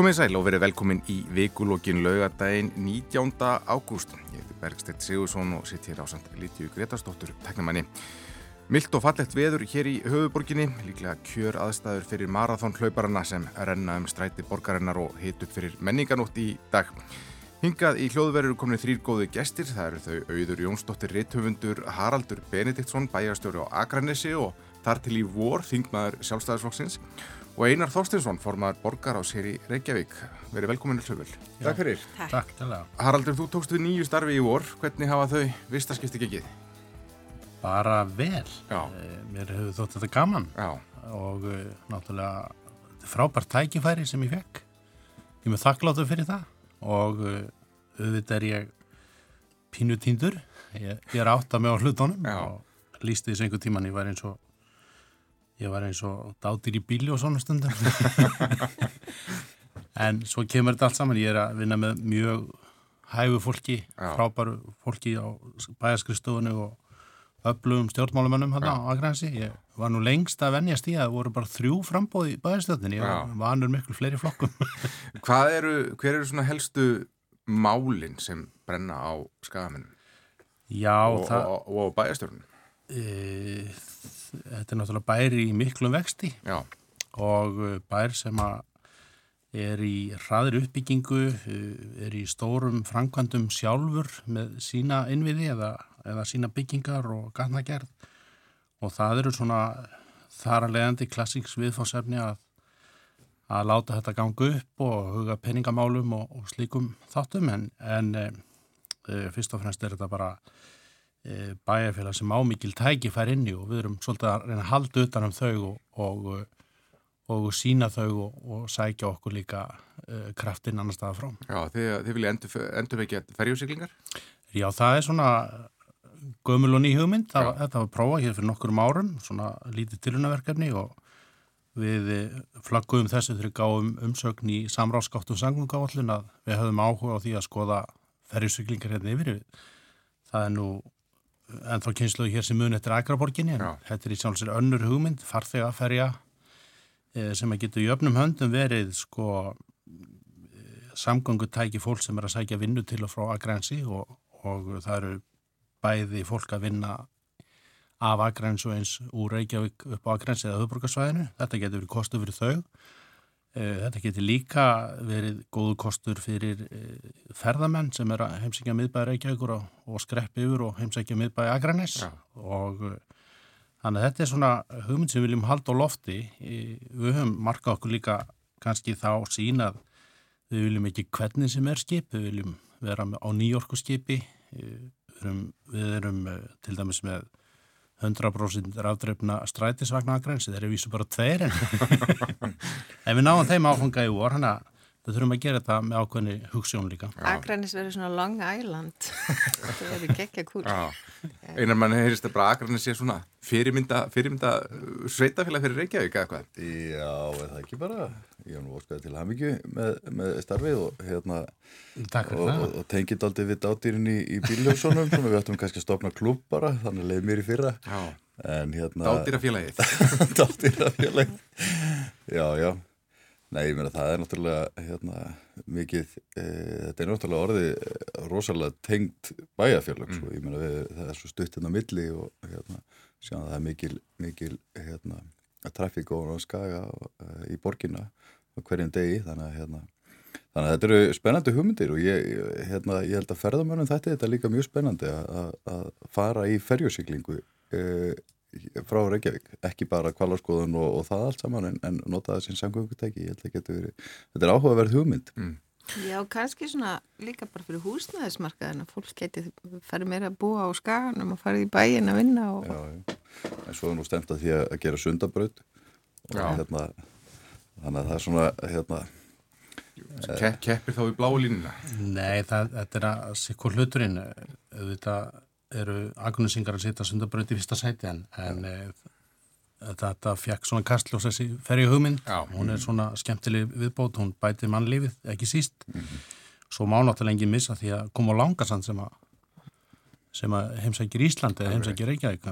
Komið sæl og verið velkomin í vikulókin laugadaginn 19. ágúst. Ég heiti Bergstedt Sigursson og sitt hér á samt Lítiðu Gretarsdóttur, teknamanni. Milt og fallegt veður hér í höfuborginni, líklega kjör aðstæður fyrir marathónhlauparana sem renna um stræti borgarinnar og hit upp fyrir menninganótt í dag. Hingað í hljóðverður komin þrýr góði gestir, það eru þau auður Jónsdóttir Ritthöfundur Haraldur Benediktsson, bæjarstjóri á Akranessi og þar til í vor þingmaður sjálfstæðisflokksins og Einar Þorstinsson, formaður borgar á sér í Reykjavík. Verið velkominni hljóðvöld. Takk fyrir. Takk. Haraldur, þú tókst við nýju starfi í vor, hvernig hafa þau vistaskipti gegið? bara vel Já. Eh, mér hefur þótt þetta gaman Já, og uh, náttúrulega þetta frábært tækifæri sem ég fekk ég með þakkláttu fyrir það og uh, auðvitað er ég pínu tíndur ég, ég er átt að með á hlutunum Já. og lísti þessu einhver tíman ég var eins og ég var eins og dátir í bíli og svona stundum en svo kemur þetta allt saman ég er að vinna með mjög hæfu fólki, Já. frábæru fólki á bæjaskristofunni og öflugum stjórnmálumönnum hérna á Akransi. Ég var nú lengst að venjast í að það voru bara þrjú frambóð í bæðastjórninni. Ég var vanur miklu fleiri flokkum. hvað eru, hver eru svona helstu málin sem brenna á skagaminnum Já, og, það, og, og, og bæjarstjórnum? E, þetta er náttúrulega bær í miklum vexti Já, og e, bær sem að er í hraðir uppbyggingu, e, er í stórum framkvæmdum sjálfur með sína innviði eða, eða sína byggingar og gatnagerð. Og það eru svona þar að leiðandi klassíks viðfórsefni að, að láta þetta ganga upp og huga peningamálum og, og slíkum þáttum. En, en e, fyrst og fremst er þetta bara bæjarfélag sem ámikil tækifær inni og við erum svolítið að reyna að halda utan um þau og, og og sína þau og, og sækja okkur líka uh, kraftinn annar staða frá. já þið, þið vilja endur, endur vekja ferjusiklingar? Já, það er svona gömul og ný hugmynd. Það, þetta var prófað hér fyrir nokkurum árum, svona lítið tilunaverkefni og við eh, flagguðum þessu þegar gáum umsögn í samráðskáttum sangungáallin að við höfum áhuga á því að skoða ferjusiklingar hérna yfir. Það er nú ennþá kynsluðu hér sem mun eftir Akraborginni en Já. þetta er í sjálfsir önnur hugmynd, farþega ferja eh, sem að getur í öfnum höndum verið sko samgöngutæki fólk sem er að sækja vinnu til og frá Akrensi og, og það eru bæði fólk að vinna af Akrens og eins úr Reykjavík upp á Akrensi eða höfbrukarsvæðinu. Þetta getur verið kostur fyrir þau. Eh, Þetta getur líka verið góðu kostur fyrir eh, ferðamenn sem er að heimsækja miðbæði Reykjavíkur og, skreppi yfir og heimsækja miðbæði Akrenes Já. og eh, Þannig að þetta er svona hugmynd sem við viljum halda á lofti. Við höfum markað okkur líka kannski þá sína að við viljum ekki hvernig sem er skip, við viljum vera á nýjorku skipi, við erum, við erum til dæmis með 100% rafdreifna strætisvagna aðgræns, þeir eru vísu bara tveir en, við náum þeim áfanga í vor, hann að við þurfum að gera þetta með ákveðni hugssjón líka. Akranis verður svona Long Island. Það verður gekkja kúl. Já, einar mann heyrist að bara Akranes sé svona fyrirmynda, fyrirmynda uh, sveitafélag fyrir Reykjavík eða hvað? Já, er það ekki bara? Ég hef nú óskaði til hamingju með, með starfið og hérna Takk og, fyrir og, það. og tengið aldrei við dátýrin í, í bíljósunum svona við ættum kannski að stopna klúb bara þannig leið mér í fyrra. Já, en hérna dátýrafélagið. dátýrafélag já, já Nei, ég meina það er náttúrulega hérna, mikið, e, þetta er náttúrulega orðið eh, rosalega tengt bæjarfélag, sko, ég meina við, það er svo stutt hérna á milli og hérna, sjáum það er mikil, mikil hérna, trafík og skaga e, í borginna hverjum degi, þannig að hérna, þannig að þetta eru spennandi hugmyndir og ég, hérna, ég held að ferðamönnum þetta, þetta er líka mjög spennandi að- fara í ferjósiklingu e, frá Reykjavík, ekki bara kvalarskoðun og, og það allt saman en, en nota það sem samgöngutæki, ég held að getur verið þetta er áhugaverð hugmynd Já, kannski svona líka bara fyrir húsnæðismarkaðin að fólk geti farið meira að búa á skaganum og farið í bæin að vinna og já, já. en svo er nú stemt að því að gera sundabraut hérna þannig að það er svona hérna, Ke keppir þá í bláu línuna. Nei, það, þetta er að sikkur hluturinn, auðvitað eru agnusingar að setja sundabraut í fyrsta sæti en, en e, þetta fekk svona kastljós þessi ferju hugmynd, Já. hún er svona skemmtileg viðbót, hún bæti mannlífið, ekki síst. Svo má náttúrulega engin missa því að koma á langasand sem að sem að heimsækir Íslandi eða heimsækir Reykjavík.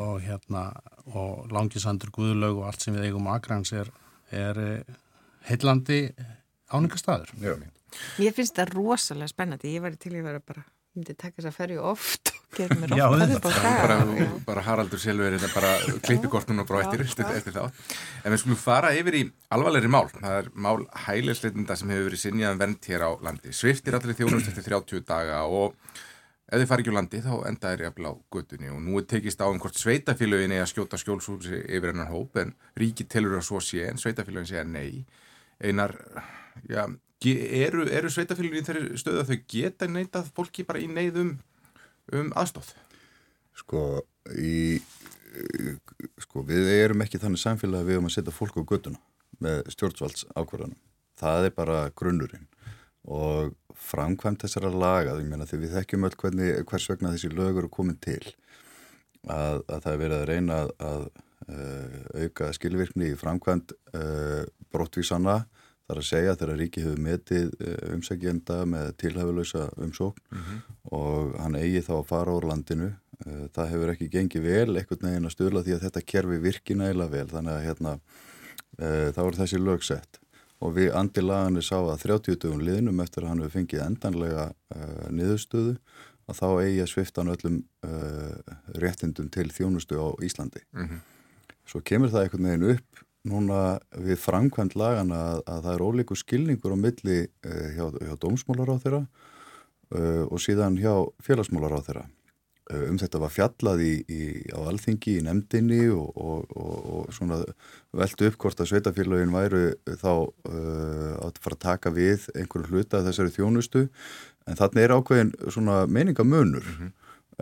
Og hérna og langisandur, guðlaug og allt sem við eigum Akrans er, er heillandi áningastadur. Mér finnst það rosalega spennandi, ég var til að vera bara, myndi taka þess að ferju oft gera mér Já, oft auðvitað. upp á bara, bara Haraldur Silver bara klippikortun og bara eftir, eftir, þá en við skulum fara yfir í alvarlegri mál. Það er mál hælisleitenda sem hefur verið sinjaðan vernd hér á landi. Sviftir allir þjónust eftir 30 daga og ef þið fari ekki úr landi þá enda er jafnvel á göttunni og nú er tekist á um hvort sveitafélögin er að skjóta skjólshúsi yfir hennar hóp en ríki telur að svo sé en sveitafélögin að nei. Einar, já, eru, eru sveitafélögin þeirri stöðu að þau geta neitað fólki bara í neyðum um aðstóð Sko, í, sko, við erum ekki þannig samfélag að við erum að setja fólk á göttuna með stjórnsvalds ákvarðanum. Það er bara grunnurinn og framkvæmt þessara laga, ég meina því við þekkjum öll hvernig, hvers vegna þessi lög eru komin til að, að það er verið að reyna að, að uh, auka skilvirkni í framkvæmt uh, brottvísana þar að segja þegar ríki hefur metið uh, umsækjenda með tilhæfulösa umsókn og hann eigi þá að fara úr landinu Uh, það hefur ekki gengið vel einhvern veginn að stöðla því að þetta kerfi virki nægilega vel þannig að hérna uh, þá er þessi lög sett og við andi laganir sá að 30 dögum liðnum eftir að hann hefur fengið endanlega uh, niðurstöðu að þá eigi að svifta hann öllum uh, réttindum til þjónustu á Íslandi. Mhm. Svo kemur það einhvern veginn upp núna við framkvæmt lagana að, að það er ólíku skilningur á milli uh, hjá, hjá dómsmálar á þeirra uh, og síðan hjá félagsmálar á þeirra. Uh, um þetta var fjallað í, í, á alþingi í nefndinni og, og, og, og veldu upp hvort að sveitafélagin væru þá uh, að fara að taka við einhverju hluta þessari þjónustu. En þarna er ákveðin svona meiningamunur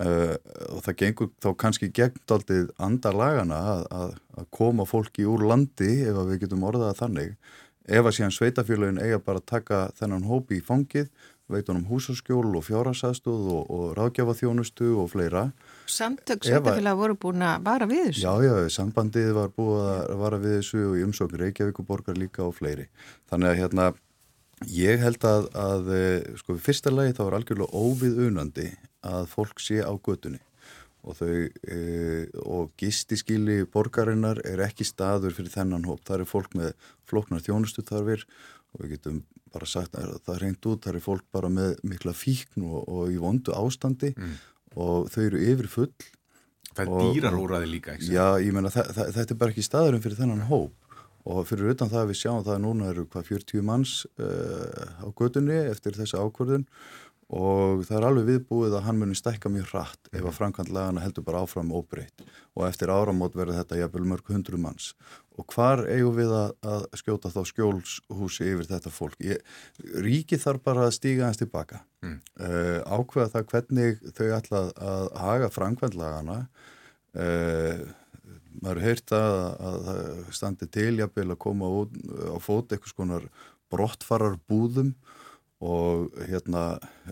uh, og það gengur þá kannski gegn daldið andalagana að, að, að koma fólki úr landi ef við getum orðað þannig ef að síðan sveitafélagin eiga bara að taka þennan hópi í fangið veit honum húsaskjól og fjárhagsaðstóð og, og ráðgjafaþjónustu og fleira. Samtök sveitafélag voru búin að vara við þessu. Já, já, sambandið var búið að vara við þessu og í umsókn Reykjavíkuborgar líka og fleiri. Þannig að hérna, ég held að, að eh, sko, fyrsta lagi þá er algjörlega óviðunandi að fólk sé á götunni. Og e, og gistiskili borgarinnar er ekki staður fyrir þennan hóp. Það eru fólk með flóknar þjónustu þarfir og við getum bara sagt að það er reynd út, það eru fólk bara með mikla fíkn og, og í vondu ástandi og þau eru yfir full. Það er Og- dýrar úrraði líka, ekki? Já, ég þa þetta er bara ekki staðurinn fyrir þennan hóp. Og fyrir utan það að við sjáum það að núna eru hvað 40 manns uh, á gödunni eftir þessa ákvörðun. og það er alveg viðbúið að hann muni stækka mjög hratt ef að framkvæmt lagana heldur bara áfram óbreytt. Og eftir áramót verður þetta jafnvel mörg hundru manns. Og hvar eigum við að, að skjóta þá skjólshúsi yfir þetta fólk? Ég, ríki þarf bara að stíga hans tilbaka. Mm. uh, ákveða það hvernig þau ætla að haga framkvæmt lagana uh, maður hefur heyrt að, að það standi til jafnvel að koma út á fót eitthvað skonar brottfarar búðum og hérna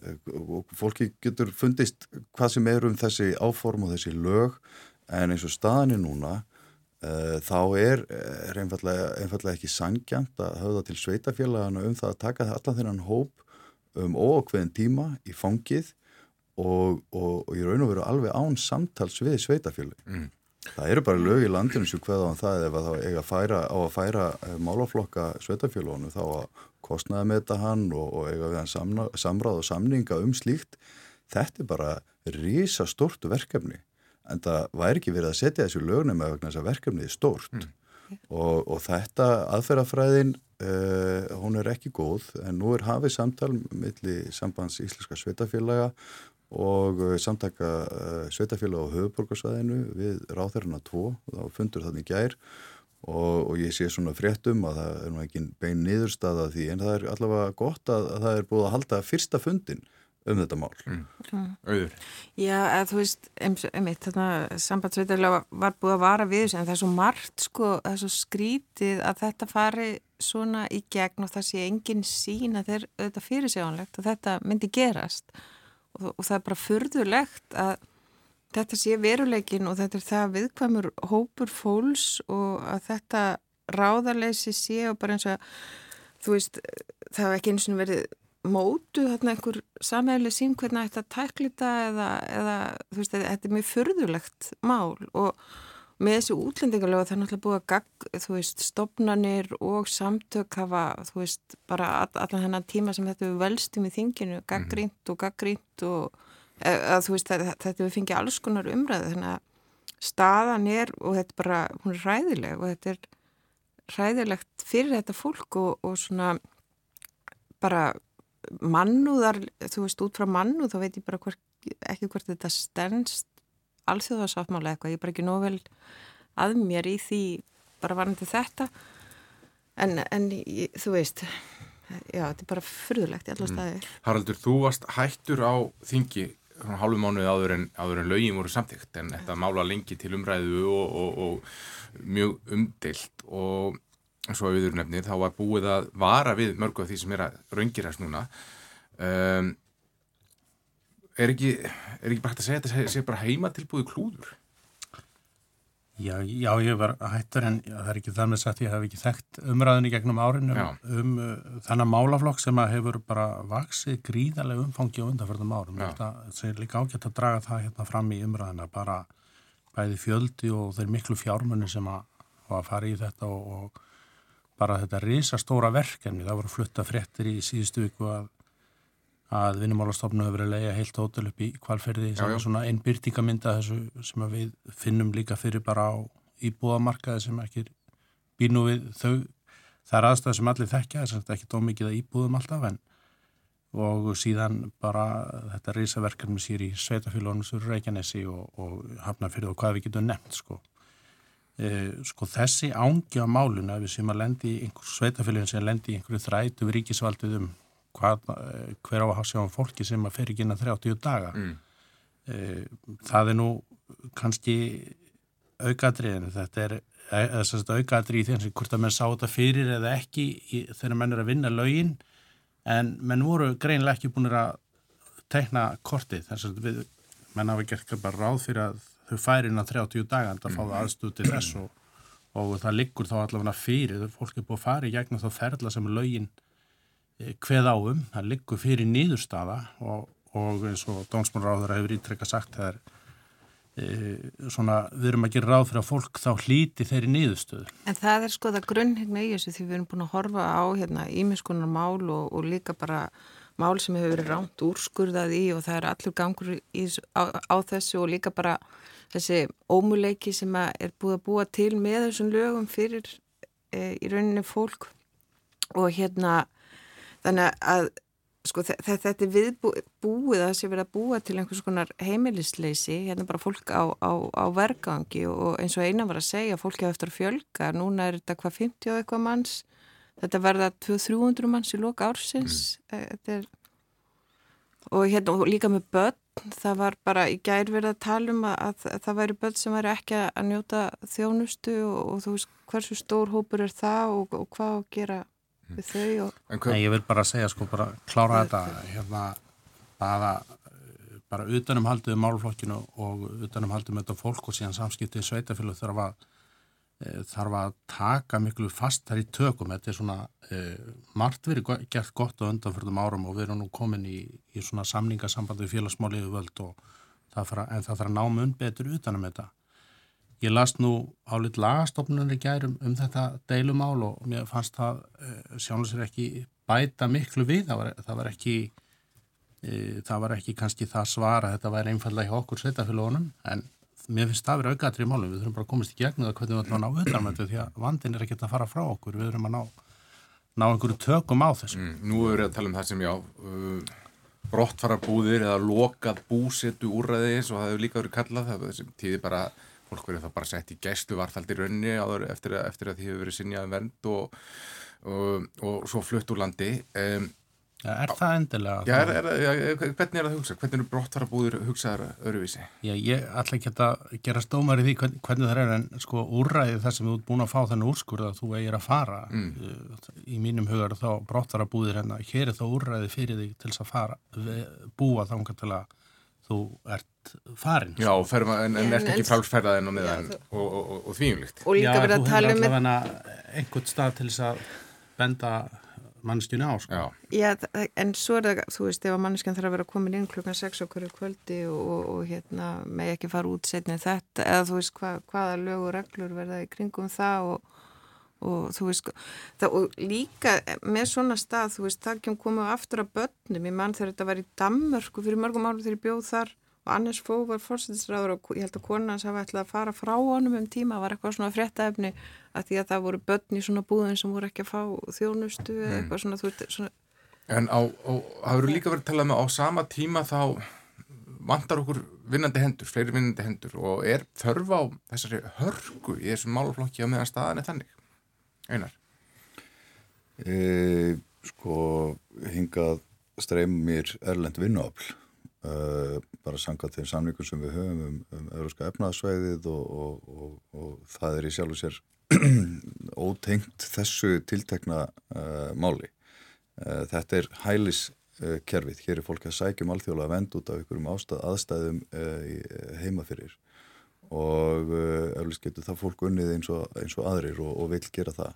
eh, og fólki getur fundist hvað sem er um þessi áform og þessi lög en eins og staðan er núna uh, þá er, er einfallega, einfallega ekki sangjant að höfða til sveitafélagana um það að taka allan þennan hóp um óakveðin tíma í fangið og, og, og í raun og veru alveg án samtals við sveitafélag. Mm. Það eru bara lög í landinu sem hverða á það ef að það eiga færa, á að færa eh, málaflokka sveitafélagunum þá að kostnaði með þetta hann og, og eiga við hann samna, samráð og samninga um slíkt. Þetta er bara rísa stort verkefni en það væri ekki verið að setja þessu lögnum eða vegna þess að verkefnið er stort og, og þetta aðferðafræðin uh, hún er ekki góð en nú er hafið samtal milli sambands íslenska sveitafélaga og uh, samtaka uh, sveitafélaga á höfuborgarsvæðinu við ráþærarna 2 þá fundur þannig gær og, og ég sé svona fréttum að það er nú ekki bein niðurstaða því en það er allavega gott að, að það er búið að halda fyrsta fundin um þetta mál. Auður. Já, eða þú veist, einmitt, þarna sambandsveitulega var búið að vara við þessu en það er svo margt, sko, það er svo skrítið að þetta fari svona í gegn og það sé engin sín að þeir auðvitað fyrirsjónlegt og þetta myndi gerast og, og það er bara furðulegt að þetta sé veruleikin og þetta er það viðkvæmur hópur fólks og að þetta ráðarleysi sé og bara eins og þú veist, það hef ekki eins og verið mótu þarna einhver samhæli sín hvernig þetta eða, eða þú veist, þetta er mjög furðulegt mál og með þessu útlendingarlega það er náttúrulega búið að gagg, þú veist, stopnarnir og samtök hafa, þú veist, bara allan þennan tíma sem þetta við velstum í þinginu, gaggrínt og gaggrínt og að, þú veist, þetta, þetta við fengið alls konar umræðu, þannig að staðan er og þetta bara, hún er ræðileg og þetta er ræðilegt fyrir þetta fólk og, og svona bara mannúðar, þú veist, út frá mannúð þá veit ég bara hver, ekki hvort þetta stennst alþjóðarsáttmála eitthvað, ég er bara ekki nóg vel að mér í því bara varandi þetta en, en þú veist já, þetta er bara fyrðulegt í alla mm. staðir. Haraldur, þú varst hættur á þingi hálfu mánuði áður en, áður en lögin voru samtíkt en þetta mála lengi til umræðu og, og, og mjög umdilt og svo við erum nefnir þá var búið að vara við mörgu af því sem er að raungirast núna um, er ekki er ekki bara hægt að segja þetta sé bara heima tilbúið klúður? Já, já, ég var hættur en já, það er ekki það með sagt ég hef ekki þekkt umræðinni gegnum árinu um, um uh, þannig málaflokk sem að hefur bara vaksið gríðarlega umfangi á undanförðum árum. Þetta er líka ágætt að draga það hérna fram í umræðina bara bæði fjöldi og þeir miklu fjármunni sem að, að fara í þetta og, og bara þetta risastóra verkefni. Það voru flutta fréttir í síðustu viku að að vinnumálastofnum hefur verið að leia heilt hótel upp í kvalferði sem er svona einn byrtingamynda þessu sem við finnum líka fyrir bara á íbúðamarkaði sem ekki býnú við þau. Það er aðstæð sem allir þekkja þess að þetta er ekki dómikið að íbúðum alltaf en og síðan bara þetta reysaverkefni sér í Sveitafélónum sur Reykjanesi og, og Hafnarfyrðu og hvað við getum nefnt sko. E, sko þessi ángi á máluna við sem að lendi í einhversu Sveitafélónum sem lendi í einhverju þrætu við ríkisvaldið um hvað, eh, hver á að sjá um fólki sem að fer ekki inn að 30 daga. Mm. e, það er nú kannski aukaðrið en þetta er aukaðrið í því að hvort að menn sá þetta fyrir eða ekki í, þegar menn er að vinna lögin. En menn voru greinlega ekki búin að teikna kortið. Þess að við, menn hafa gert bara ráð fyrir að þau færi inn að 30 daga en það fá það aðstuð til þess og, og það liggur þá allavega fyrir, fólk er búin að fara í gegnum þá ferla sem lögin hveð eh, áum, það liggur fyrir nýðurstaða og, og eins og Dómsmálráður hefur ítrekka sagt það er e, svona, við erum að gera ráð fyrir að fólk þá hlíti þeirri nýðustöðu. En það er sko það grunn hérna í þessu því við erum búin að horfa á hérna ímiskunar mál og, og líka bara mál sem hefur verið ránt úrskurðað í og það er allur gangur í, á, á þessu og líka bara þessi ómuleiki sem er búið að búa til með þessum lögum fyrir e, í rauninni fólk og hérna Þannig að sko, þetta er viðbúið að sé verið að búa til einhvers konar heimilisleysi, hérna bara fólk á, á, á vergangi og eins og eina var að segja, fólki á eftir að fjölga, núna er þetta hvað 50 og eitthvað manns, þetta verða 200-300 manns í loka ársins, mm. Eh, er, og hérna og líka með börn, það var bara í gær verið að tala um að, að, að það væri börn sem væri ekki að njóta þjónustu og, og þú veist hversu stór hópur er það og, og hvað að gera við þau og... Nei, ég vil bara segja sko, bara klára þetta hérna, bara, bara utanumhaldið málflokkinu og utanumhaldið með þetta fólk og síðan samskiptið sveitafélag þarf að e, þarf að taka miklu fast þar í tökum, þetta er svona e, margt verið gert gott á undanfjörðum árum og við erum nú komin í, í svona samningasambandi við félagsmáliðu völd og það fara, en það þarf að ná mun betur utanum þetta Ég las nú álit lagastofnunni gærum um þetta deilumál og mér fannst það sjálfur sér ekki bæta miklu við, það var, það var ekki uh, það var ekki kannski það svara þetta væri einfallega hjá okkur sveitafélagunum en mér finnst það verið auðgatri í málum, við þurfum bara að komast í gegnum það hvernig við ætlum að ná auðvarmöndu því að vandin er ekki að fara frá okkur, við þurfum að ná ná einhverju tökum á þessu. Mm, nú er við að tala um það sem já uh, brottfarabúðir eða lokað búsetu úrræði eins og það hefur líka verið kallað. Það tíði bara fólk verður þá bara sett í gæstu varðaldi raunni eftir, eftir að því hefur verið sinjað um vernd og, og, og svo flutt úr landi um, Er það endilega? Já, er, er, er, hvernig er það hugsað? Hvernig eru brottfarabúður hugsaðar öruvísi? Já, ég ætla ekki að gera stómar í því hvern, hvernig það er en sko úræðið þar sem þú ert búin að fá þennu úrskurð að þú eigir að fara mm. Uh, í mínum hugar þá brottfarabúðir hérna, hér er þá úræðið fyrir þig til að fara, búa þá til að þú ert farin Já, ferma, en, en ert ekki frálsferðaðinn og, og, og, og þvíumlikt Og líka verið að tala um Já, þú hefur allavega einhvern stað til þess að benda mannskjunni á sko. Já, en svo er það, þú veist, ef að mannskjön þarf að vera komin inn klukkan 6 okkur kvöldi og, og, og hérna, með ekki fara út setni þetta, eða þú veist hva, hvaða lög og reglur verða í kringum það og, og þú veist það, og líka með svona stað þú veist, það kemur komið aftur að börnum. Í mann þegar þetta var í Dammörku fyrir mörgum árum þegar ég bjóð þar og Anders Fó var fórsættisræður og ég held að konans hafa ætlað að fara frá honum um tíma, það var eitthvað svona fréttaefni að því að það voru börn í svona búðin sem voru ekki að fá þjónustu eða mm. eitthvað svona, veist, svona En á, á, hafur líka verið að tala með á sama tíma þá vantar okkur vinnandi hendur, fleiri vinnandi hendur og er þörf á þessari hörgu í þessum málflokki á meðan staðan er þannig? Einar? E, sko, hingað streymir erlend vinnuafl Uh, bara sangat þeim samlingum sem við höfum um, um európska efnaðsvæðið og, og, og, og það er í sjálf og sér ótengt þessu tiltekna uh, máli. Uh, þetta er hæliskerfið, hér er fólk að sækjum alþjóðlega vend út af ykkurum ástæð, aðstæðum heimafyrir og eflust getur það fólk unnið eins og aðrir og vil gera það.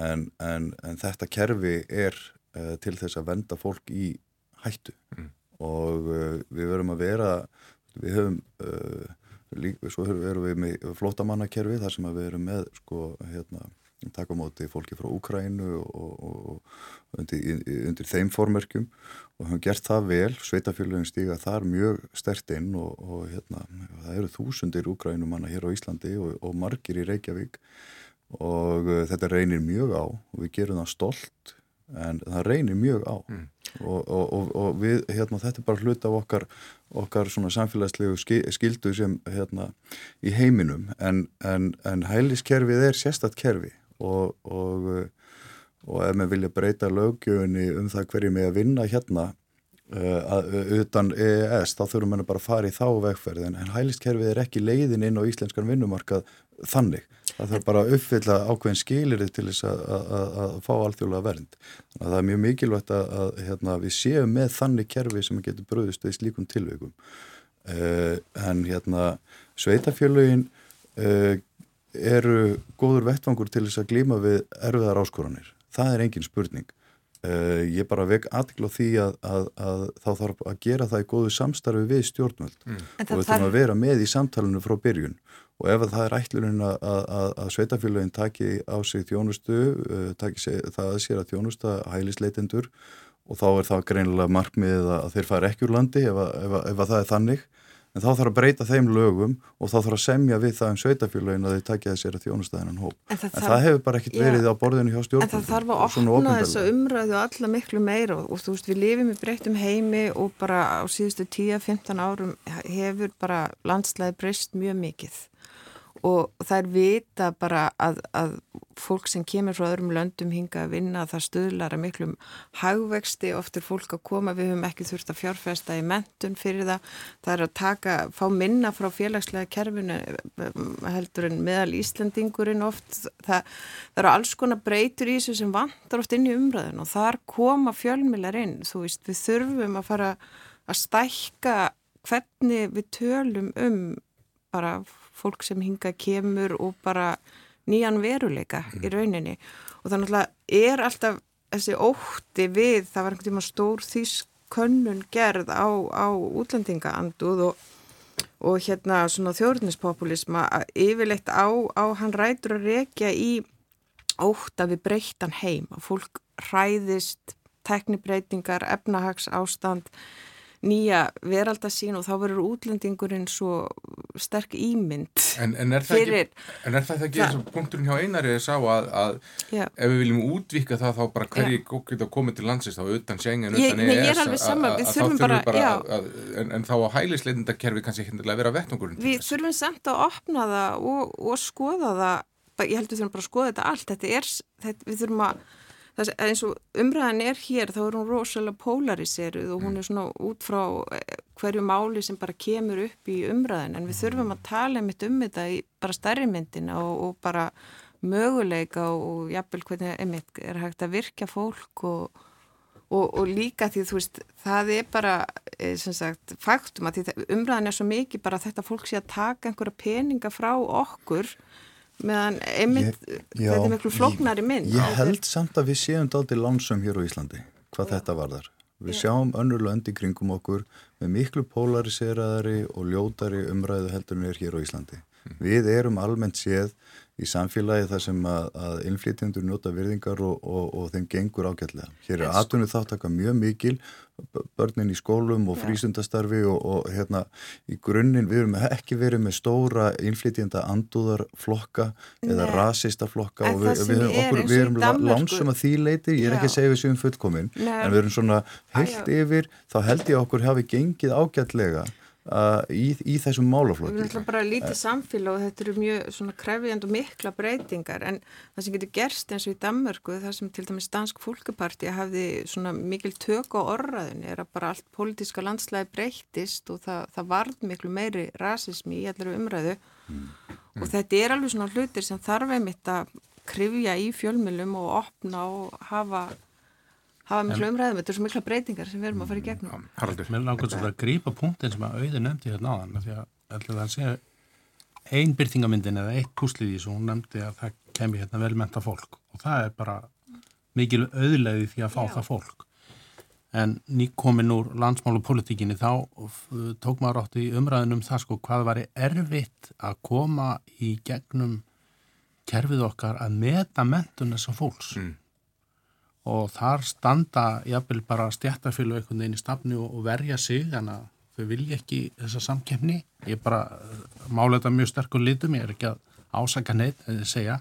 En, en, en þetta kerfi er til þess að venda fólk í hættu. Mm og uh, við verum að vera, við höfum, uh, lík, svo erum við með flótamannakerfi þar sem við erum með sko hérna taka móti fólki frá Úkrænu og, og, og undir, undir þeim formörkjum og höfum gert það vel, sveitafélagin stíga þar mjög stert inn og, og hérna, það eru þúsundir Úkrænumanna hér á Íslandi og margir í Reykjavík. Og uh, þetta reynir mjög á og við gerum það stolt en það reynir mjög á. Mm. og, og, og við, hérna, þetta er bara hlut af okkar, okkar samfélagslegu skildu sem, hérna, í heiminum, en, en, en hæliskerfið er sérstatt kerfi. Og, og ef við vilja breyta lögjöfunni um það hverju með að vinna hérna uh, utan EES, þá þurfum við bara að fara í þá vegferð, en hæliskerfið er ekki leiðin inn á íslenskan vinnumarkað þannig það þarf bara að uppfylla ákveðin skilir til þess að, að, að fá alþjóðlega vernd. Þannig að það er mjög mikilvægt að, að hérna, við séum með þannig kerfi sem getur bröðist við slíkum tilveikum. Uh, en hérna sveitafjölugin uh, eh, eru góður vettfangur til þess að glíma við erfiðar áskoranir. Það er engin spurning. Uh, ég bara vek aðgláð því að, að, að þá þarf að gera það í góðu samstarfi við stjórnvöld mm. og við þurfum að vera með í samtalenu frá byrjun og ef það er ætlunin að, að, að sveitafélagin taki á sig þjónustu, uh, taki sig, það að sér að þjónusta hælisleitendur og þá er það greinilega markmið að þeir fara ekki úr landi ef, ef, ef það er þannig, en þá þarf að breyta þeim lögum og þá þarf að semja við það um sveitafélagin að taki að sér að þjónusta þennan hóp. En það, en það hefur bara ekkit verið ja, á borðinu hjá stjórnum. En það þarf að opna þessa umræðu alla miklu meira og, og þú veist við lifum í breyttum heimi og bara á síðustu 10-15 árum hefur bara landslæði breyst mjög mikið og það er vita bara að, að fólk sem kemur frá öðrum löndum hinga að vinna það stöðlar að miklum hagvexti, oft er fólk að koma við höfum ekki þurft að fjárfesta í mentun fyrir það, það er að taka fá minna frá félagslega kerfinu heldur en meðal Íslandingurinn oft, það, það eru alls konar breytur í þessu sem vantar oft inn í umræðin og þar koma fjölmilar inn, þú veist, við þurfum að fara að stækka hvernig við tölum um bara fólk sem hinga kemur og bara nýjan veruleika mm. í rauninni og þannig að er alltaf þessi ótti við, það var einhvern tíma stór þýskönnun gerð á, á útlendingaanduð og, og hérna svona þjórnispopulisma yfirleitt á, á hann rætur að rekja í ótt að við breyttan heim að fólk hræðist teknibreitingar, efnahags ástand nýja veraldasín og þá verður útlendingurinn svo sterk ímynd En, en er það fyrir, ekki, en er það ekki eins og punkturinn hjá einari að sá að, að ef við viljum útvika það þá bara hverji geta komið til landsins þá utan Schengen, utan EES að þá þurfum bara að, en, en þá á hælisleitindakerfi kannski ekki að vera vettnungurinn Við þurfum samt að opna það og, og skoða það. Ég held að við þurfum bara að skoða þetta allt. Þetta er, þetta, við þurfum að það er eins og umræðan er hér þá er hún rosalega polariseruð og hún er svona út frá eh, hverju máli sem bara kemur upp í umræðan en við þurfum að tala um þetta í bara stærri myndina og, og bara möguleika og, og jafnvel hvernig einmitt er hægt að virka fólk og, og líka því þú veist það er bara eh, sagt faktum að umræðan er svo mikið bara þetta fólk sé að taka einhverja peninga frá okkur meðan einmitt Ég- já, þetta er miklu flóknari mynd Ég, held samt að við séum daldi lánsum hér á Íslandi, hvað þetta varðar. Við sjáum önnur lönd í kringum okkur með miklu polariseraðari og ljótari umræðu heldur er hér á Íslandi. Við erum almennt séð í samfélagi þar sem að, að innflytjendur njóta virðingar og, og, og þeim gengur ágætlega. Hér er atvinnu þáttaka mjög mikil, börnin í skólum og Já. frísundastarfi og, og hérna í grunninn, við erum ekki verið með stóra innflytjenda andúðarflokka eða rasistaflokka og við, við, okkur, við erum la- Danmörku- lánsum að því leiti, ég er ekki að Já. segja við séum fullkomin, Nei. en við erum svona já. yfir, þá held ég okkur hafi gengið ágætlega uh, í, í þessum Við málaflokki. erum alltaf bara lítið samfélag og þetta eru mjög svona krefjand og mikla breytingar en það sem getur gerst eins og í Danmörku það sem til dæmis Dansk fólkaparti hafði svona mikil tök á orraðin er að bara allt pólitíska landslæði breyttist og það, það varð miklu meiri rasismi í allir umræðu. Og þetta er alveg svona hlutir sem þarf einmitt að krifja í fjölmjölum og opna og hafa hafa miklu umræðum, þetta er svo mikla breytingar sem við erum að fara í gegnum. Haraldur. Mér langar svolítið að grípa punktin sem að auði nefndi hérna áðan af því að ætla það að segja ein byrtingamyndin eða eitt púslið í þessu hún nefndi að það kemur hérna velmenta fólk og það er bara mikil auðlegði því að fá Já. það fólk en nýkomin úr landsmálupolitíkinni þá tók maður átt í umræðinum það sko hvað var erfitt að koma í gegnum kerfið okkar að meta mentun þessar fólks Mm. Og þar standa jafnvel bara stjættafélag einhvern veginn í stafni og, verja sig þannig að þau vilja ekki þessa samkeppni. Ég bara eh, mála þetta mjög sterkur litum, ég er ekki að ásaka neitt en ég segja,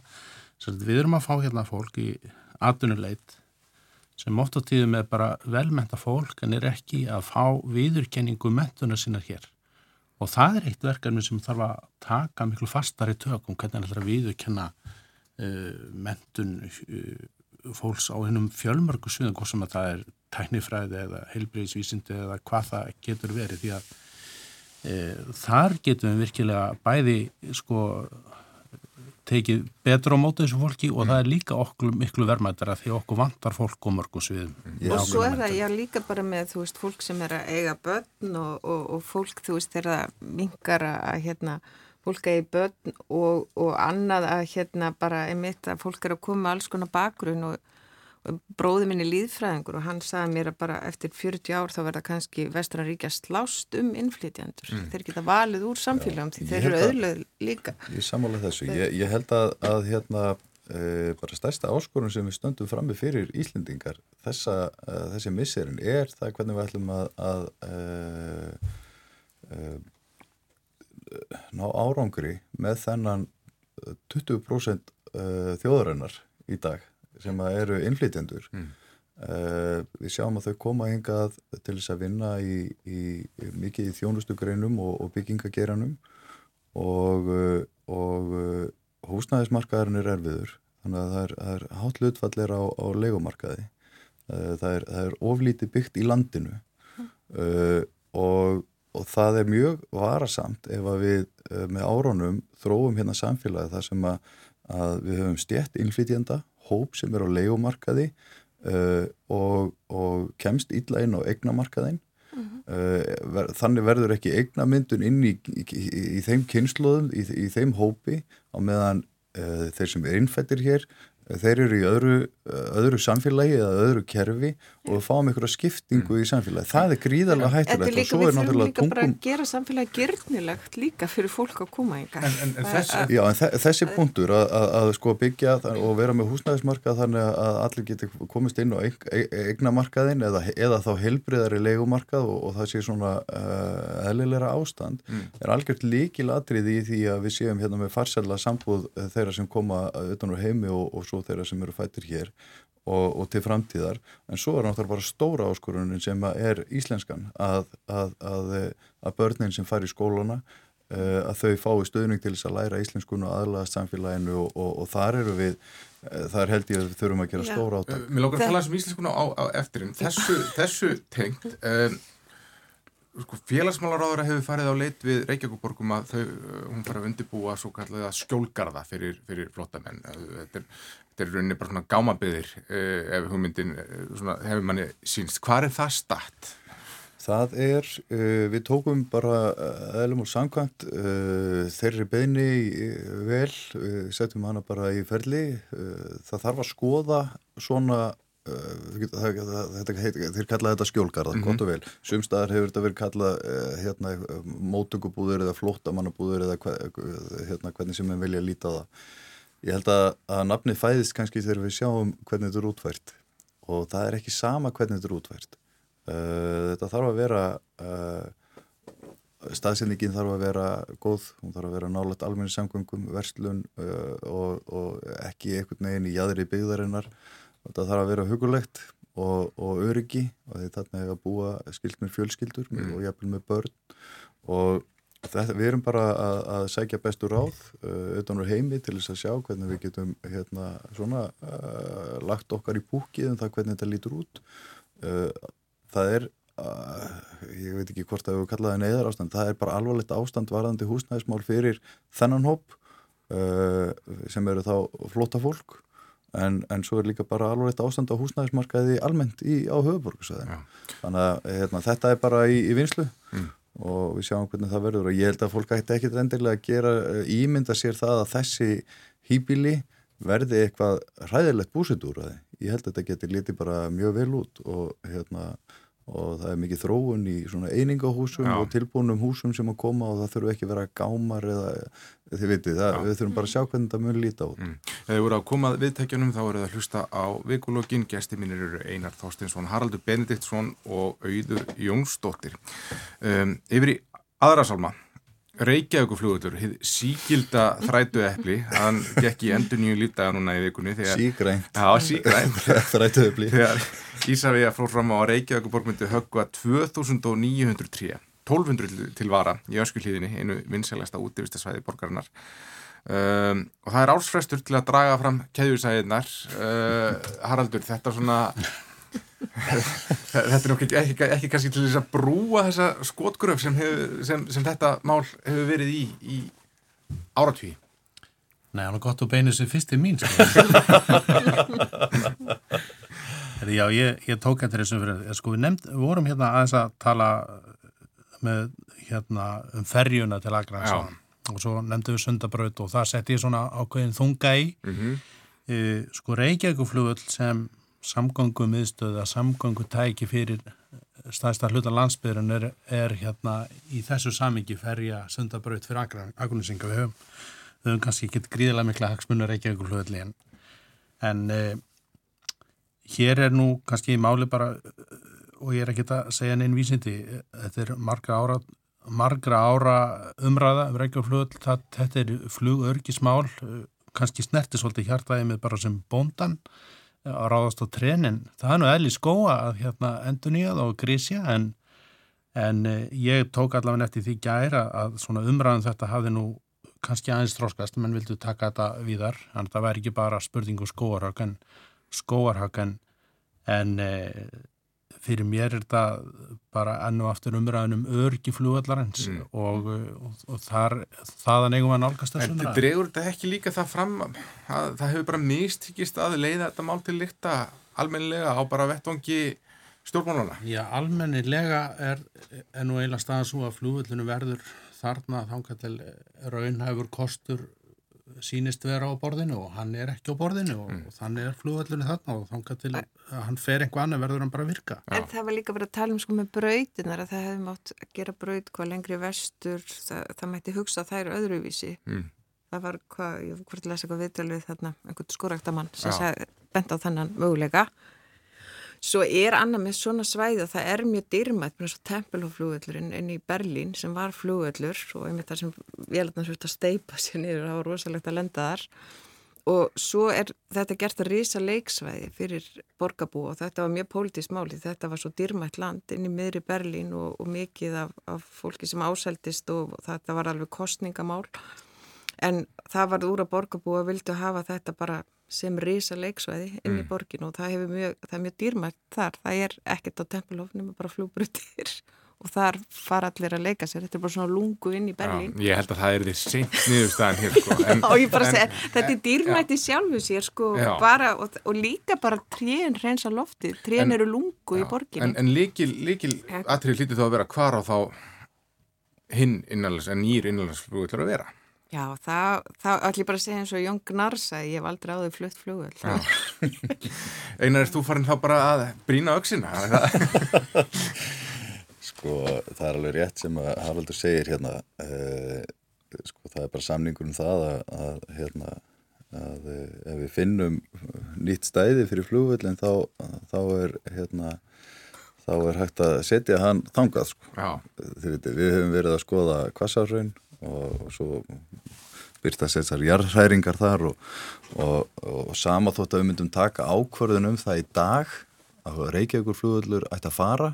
við erum að fá hérna fólk í atvinnuleit sem oft á tíðum er bara velmenta fólk en er ekki að fá viðurkenningu mentunar sinna hér. Og það er eitt verkefni sem þarf að taka miklu fastari tökum hvernig það er að viðurkenna uh, mentun uh, fólks á hennum fjölmörgu sviðum, hvort sem að það er tæknifræði eða heilbreyðisvísindi eða hvað það getur verið því að e, þar getum við virkilega bæði sko tekið betur á móti þessu fólki og það er líka okkur miklu vermaðara því okkur vantar fólk á mörgum sviðum. Já. og svo er það já líka bara með þú veist fólk sem er að eiga börn og, og, og fólk þú veist þegar það mingar að hérna fólk eigi börn og, og annað að hérna bara einmitt að fólk er að koma alls konar bakgrunn og, og bróði minni líðfræðingur og hann sagði mér að bara eftir 40 ár þá verða kannski vestran ríkja slást um innflytjandur þeir geta valið úr samfélagum því þeir eru auðlega líka. Ég sammála þessu. Ég, ég held að, að hérna, e, bara stærsta áskorun sem við stöndum frammi fyrir Íslendingar þessa, e, þessi misserin er það hvernig við ætlum að, að e, e, ná árangri með þennan 20% e, þjóðarinnar í dag sem að eru innflytjendur. Mm. Uh, við sjáum að þau koma hingað til þess að vinna í, í, í mikið í þjónustugreinum og, og byggingageranum og, og húsnæðismarkaðurinn er erfiður þannig að það er, er hátt hlutfallir á, á legumarkaði uh, það, er, það er oflítið byggt í landinu uh, og, og það er mjög varasamt ef að við uh, með áronum þróum hérna samfélagi þar sem að, að við höfum stjætt innflytjenda, hóp sem er á legumarkaði uh, og, og kemst illa inn á eignamarkaðin uh, ver, þannig verður ekki eignamyndun inn í, í, í, í þeim kynnslóðum, í, í þeim hópi á meðan uh, þeir sem er innfættir hér þeir eru í öðru, öðru samfélagi eða öðru kerfi og við fáum einhverja skiptingu í samfélagi. Það er gríðarlega Þetta er hættulegt og líka, svo við er þurfum náttúrulega líka bara að tungum gera samfélagi gyrnilegt líka fyrir fólk að koma yngar. En, en, en þessi, Já, en þe- þessi punktur að, að, að sko byggja og vera með húsnæðismarkað þannig að allir geti komist inn á eig- eig- eignamarkaðin eða, eða þá heilbriðari leigumarkað og, og það sé svona uh, eðlilegra ástand er algjört líkil atriði í því að við séum hérna með farsæla sambúð þeirra sem koma utan úr heimi og, og svo þeirra sem eru fættir hér og, og til framtíðar en svo er náttúrulega bara stóra áskorunin sem að er íslenskan að, að, að, að börnin sem fær í skólana uh, að þau fái stöðning til þess að læra íslenskun og aðlaðast samfélaginu og, og, og þar eru við uh, þar held ég að við þurfum að gera Já. stóra átak Mér lókar að tala um íslenskuna á, á eftirinn. Þessu, þessu tengt, um, sko, félagsmálaráður hefur farið á leit við Reykjavíkuborgum að þau, hún farið að undirbúa svo kallega skjólgarða fyrir, fyrir flottamenn. Þetta er, þetta er rauninni bara svona gámabyðir uh, ef hugmyndin uh, svona, hefur manni sínst. Hvað er það statt? Það er, uh, við tókum bara eðlum og samkvæmt uh, þeirri beini vel, setjum hana bara í ferli. Það þarf að skoða svona, þeir kallaði þetta skjólgarða, mm -hmm. gott og vel. Sumstaðar hefur þetta verið kallað hérna, mótökubúður eða flótamannabúður eða hérna, hvernig sem við vilja líta það. Ég held að, að nafnið fæðist kannski þegar við sjáum hvernig þetta er útvært og það er ekki sama hvernig þetta er útvært. Uh, þetta þarf að vera uh, staðsendingin þarf að vera góð, hún þarf að vera nálat almenni samgöngum, verslun uh, og, og ekki einhvern veginn í jæðri byggðarinnar þetta þarf að vera hugulegt og, og öryggi og þarna hefur að búa skilt með fjölskyldur mm. og jafnvel með börn og þetta, við erum bara að, að sækja bestur ráð auðvitað úr heimi til þess að sjá hvernig við getum hérna svona lagt okkar í búkið um það hvernig þetta lítur út. Það er uh, ég veit ekki hvort að við kallaðum neyðar ástand, það er bara alvarlegt ástand varðandi húsnæðismál fyrir þennan hóp uh, sem eru þá flóta fólk. En, en svo er líka bara alvarlegt ástand á húsnæðismarkaði almennt í, á höfuborgarsöðinu þannig að hérna, þetta er bara í, í vinslu mm. Og við sjáum hvernig það verður. Og ég held að fólk ætti ekkit endilega að gera uh, ímynda sér það að þessi hýbili verði eitthvað hræðilegt búsitúraði ég held að þetta getur litið bara mjög vel út og, hérna, og það er mikið þróun í svona einingahúsum Já. og tilbúnum húsum sem að koma og það þurfu ekki vera gámar eða þið vitið, það, við þurfum bara að sjá hvernig þetta mun líta út. Mm. Þegar þið voru að komað viðtækjunum þá það að hlusta á vikulokkin, gæsti mínir eru Einar Þorstinsson, Haraldur Benediktsson og Auður Jónsdóttir. Um, yfir í aðra salma Reykjavíkuflugutur, síkilda þrætu eppli, hann gekk í endur nýju lífdaga núna í vikunni. Sígrænt. Þrætu eppli. Þegar Ísafíða fór fram á Reykjavíkuborg myndi höggva 2900 trí, 1200 til vara í öskullíðinni, einu vinsælasta útífistasvæði borgarinnar. Um, og það er ásfrestur til að draga fram keðjusæðinar. Uh, Haraldur, þetta svona þetta er nokkið ekki, ekki, ekki kannski til þess að brúa þessa skotgröf sem, sem, sem þetta mál hefur verið í, í áratví Nei, hann er gott að beina þessi fyrst í mín sko. Já, ég, ég tók eftir þessum fyrir sko, við, nefnd, við vorum hérna aðeins að tala með hérna um ferjuna til Akransson og svo nefndum við sundabraut og það sett ég svona ákveðin þunga í mm -hmm. e, sko Reykjavíkuflugull sem samgangum miðstöða, samgangu tæki fyrir staðstar hluta landsbyrjun er, er hérna í þessu samingi ferja sundabraut fyrir agrunisinga. Við höfum, við höfum kannski ekki gríðilega mikla hagsmunur ekki eitthvað hlutli en, en eh, hér er nú kannski máli bara og ég er ekki að segja neinn vísindi, þetta er margra ára, margra ára umræða um reykjaflugl, þetta er flugörgismál, kannski snerti svolítið hjartaðið með bara sem bóndan að ráðast á trenin. Það er nú eðli skóa að hérna, endur nýjað og grísja en, en eh, ég tók allavega eftir því gæra að svona umræðan þetta hafði nú kannski aðeins tróskast menn vildu taka þetta víðar þannig að það væri ekki bara spurningu um skóarhag en skóarhag en, en e, fyrir mér er þetta bara enn og aftur umræðin um örgi flugvallarins mm. og, og, og þar, þaðan eigum við að nálgast þessu umræðin. En dregur þetta ekki líka það fram að það hefur bara mistíkist að leiða þetta mál til líkta almennilega á bara vettvangi stjórnmálana? Já, almennilega er, er nú eiginlega staðan svo að flugvallinu verður þarna þángar til raunhæfur kostur sínist vera á borðinu og hann er ekki á borðinu og, mm. og þannig er flugvallinu þarna og þángar til að hann fer einhver annað verður hann bara að virka. En það var líka bara að tala um sko með brautinar að það hefði mátt að gera braut hvað lengri vestur, það, það mætti hugsa að það er öðruvísi. Mm. Það var hvað, ég var hvort að lesa eitthvað viðtölu við þarna, einhvern skoræktamann sem bent á þennan möguleika Svo er annað með svona svæði og það er mjög dyrmætt með svo tempelhóflugöllurinn inn í Berlín sem var flugöllur og einmitt þar sem vélarnar svolítið að steipa sér niður það var rosalegt að lenda þar. Og svo er þetta gert að risa leiksvæði fyrir borgarbú og þetta var mjög pólitísk máli þetta var svo dyrmætt land inn í miðri Berlín og, og mikið af, af fólki sem ásældist og þetta var alveg kostningamál en það var úr að borgarbú að vildu hafa þetta bara sem risa leiksvæði inn í mm. borgin og það, mjög, það er mjög dýrmægt þar, það er ekkert á tempelhofnum, bara flúbrutir og þar fara allir að leika sér, þetta er bara svona lungu inn í Berlín. Já, ég held að það er því seint niðurstaðan hér sko. En, og ég bara segja, þetta er dýrmætti sjálfu sér sko bara, og, og líka bara trén reynsa lofti, trén eru lungu já, í borginni. En, en líkil, líkil atrið lítið þá að vera hvar á þá hinn innanlands, en nýr innanlandsflugul þarf að vera. Já, það, það ætlum ég bara að segja eins og Jón Gnars að ég hef aldrei áður flutt flugul. Einar, er þú farin þá bara að brína auksina? sko, það er alveg rétt sem að Haraldur segir hérna, eh, sko, það er bara samningur um það að, að hérna, að ef við finnum nýtt stæði fyrir flugvöldin þá, þá er hérna þá er hægt að setja hann þangað sko. Við höfum verið að skoða kvassarraun og, og svo byrta sérstar jarðhæringar þar og, og, og sama þótt að við myndum taka ákvörðun um það í dag að Reykjavíkur flugvöldur ætti að fara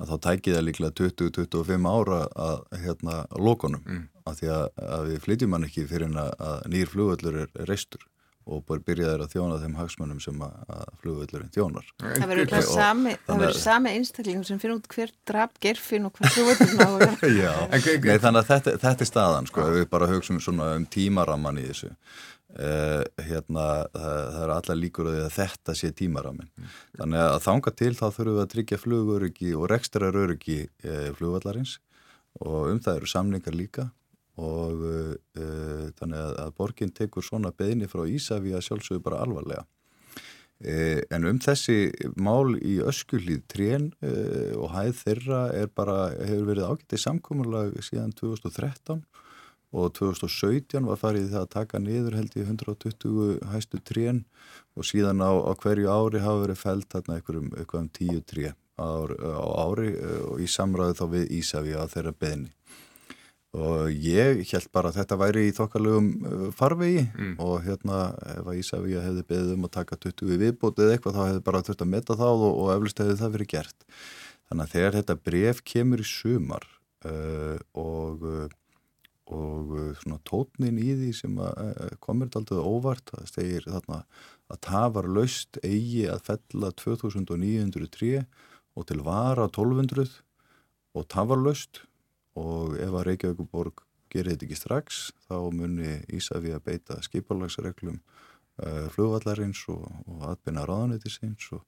að þá tækir það líklega 20-25 ára að hérna lokonum mm. að því að, að við flytjum hann ekki fyrir að nýr flugvöldur er reistur og bara byrjaði að þjóna þeim hagsmönnum sem að, flugvöldurinn þjónar. Það verður sami, sami einstaklingum sem finnur út hver draf gerfin og hver flugvöldurinn á. Já, Nei, þannig að þetta, þetta er staðan sko, við bara hugsaum svona um tímaraman í þessu. Uh, hérna, það, það er alla líkur að þetta sé tímaramin. Mm. Þannig að þanga til þá þurfum við að tryggja fluguröryggi og rekstraröryggi uh, flugvallarins og um það eru samningar líka og uh, þannig að, að borginn tekur svona beðni frá Ísafi að sjálfsögðu bara alvarlega. Uh, en um þessi mál í öskullíð trén uh, og hæð þeirra bara, hefur verið ágættið samkómurlag síðan 2013 og 2017 var farið það að taka niður held í 120 hæstu trén og síðan á, á hverju ári hafa verið fælt þarna einhverjum, einhverjum tíu tré á, á ári og í samræðu þá við Ísafi að þeirra beðni og ég held bara að þetta væri í þokkalögum uh, farvegi mm. og hérna ef að Ísafíja hefði beðið um að taka 20 viðbótið eitthvað þá hefði bara þurft að metta þá og, og eflust hefði það verið gert þannig að þegar þetta bref kemur í sumar uh, og uh, og uh, svona tótnin í því sem komir alltaf óvart það stegir þarna að það var laust eigi að fella 2903 og til vara 1200 og það var laust og ef að Reykjavíkuborg gerir þetta ekki strax þá munni Ísafi að beita skipalagsreglum flugvallarins og, og atbyrna ráðanætisins og,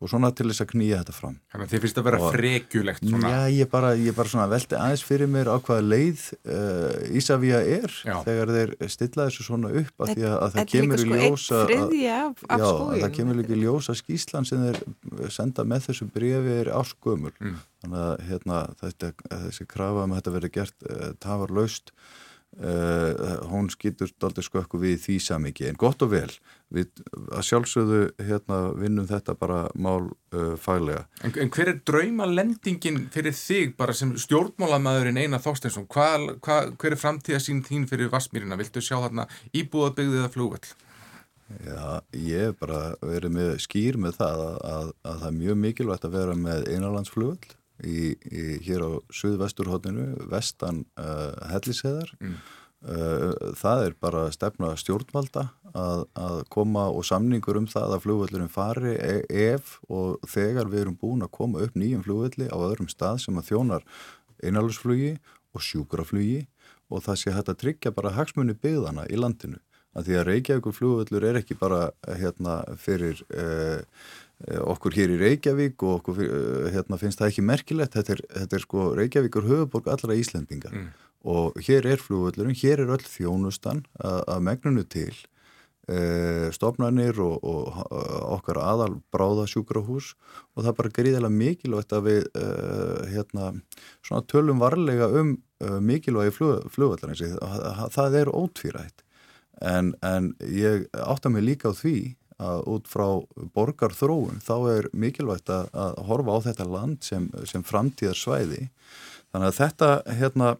og svona til þess að knýja þetta fram. Þannig að þið finnst að vera og, frekjulegt svona? Já, ég bara, ég bara svona veldi aðeins fyrir mér á hvaða leið uh, Ísafíja er já. þegar þeir stilla þessu svona upp að því að, að það kemur í sko ljósa að, já, að það kemur líka í ljósa skíslan sem þeir senda með þessu brefi er áskömmul. Mm. Þannig að hérna, þetta, þessi krafa um að þetta verði gert uh, tafarlaust Uh, hún skýtur doldið skökku við því samiki en gott og vel. Við að sjálfsögðu hérna, vinnum þetta bara mál uh, faglega. En, en hver er drauma lendingin fyrir þig bara sem stjórnmálamæðurinn Einar Þorsteinsson? Hva, hva, hver er framtíðasín þín fyrir Vassmýrina viltu sjá þarna íbúðabyggðið að flúvall? Já, ég hef bara verið með skýr með það að, að, að það er mjög mikilvægt að vera með einarlandsflúvall í, í, hér á Suðvesturhóttinu, vestan uh, helliseðar. Mm. Uh, það er bara stefna stjórnvalda að, að koma og samningur um það að flugvöldurinn fari e, ef og þegar við erum búin að koma upp nýjum flugvöldi á öðrum stað sem að þjónar einalusflugi og sjúkraflugi og það sé hægt að tryggja bara hagsmunni byggðana í landinu. Að því að Reykjavíkur flugvöldur er ekki bara hérna fyrir... Eh, okkur hér í Reykjavík og okkur eh, hérna, finnst það ekki merkilegt. Þetta er, þetta er sko Reykjavíkur höfuborg allra Íslendinga. Mm. og hér er flugvöldurinn, hér er öll þjónustan að megnunu til. E, stofnarnir og, og okkar aðal bráða sjúkrahús og það er bara gríðilega mikilvægt að við e, hérna, tölum varlega um e, mikilvægi flugvöldarins það, það er ótvírætt. En, en ég átta mig líka á því að út frá borgarþróun þá er mikilvægt að, að horfa á þetta land sem, sem framtíðar svæði þannig að þetta hérna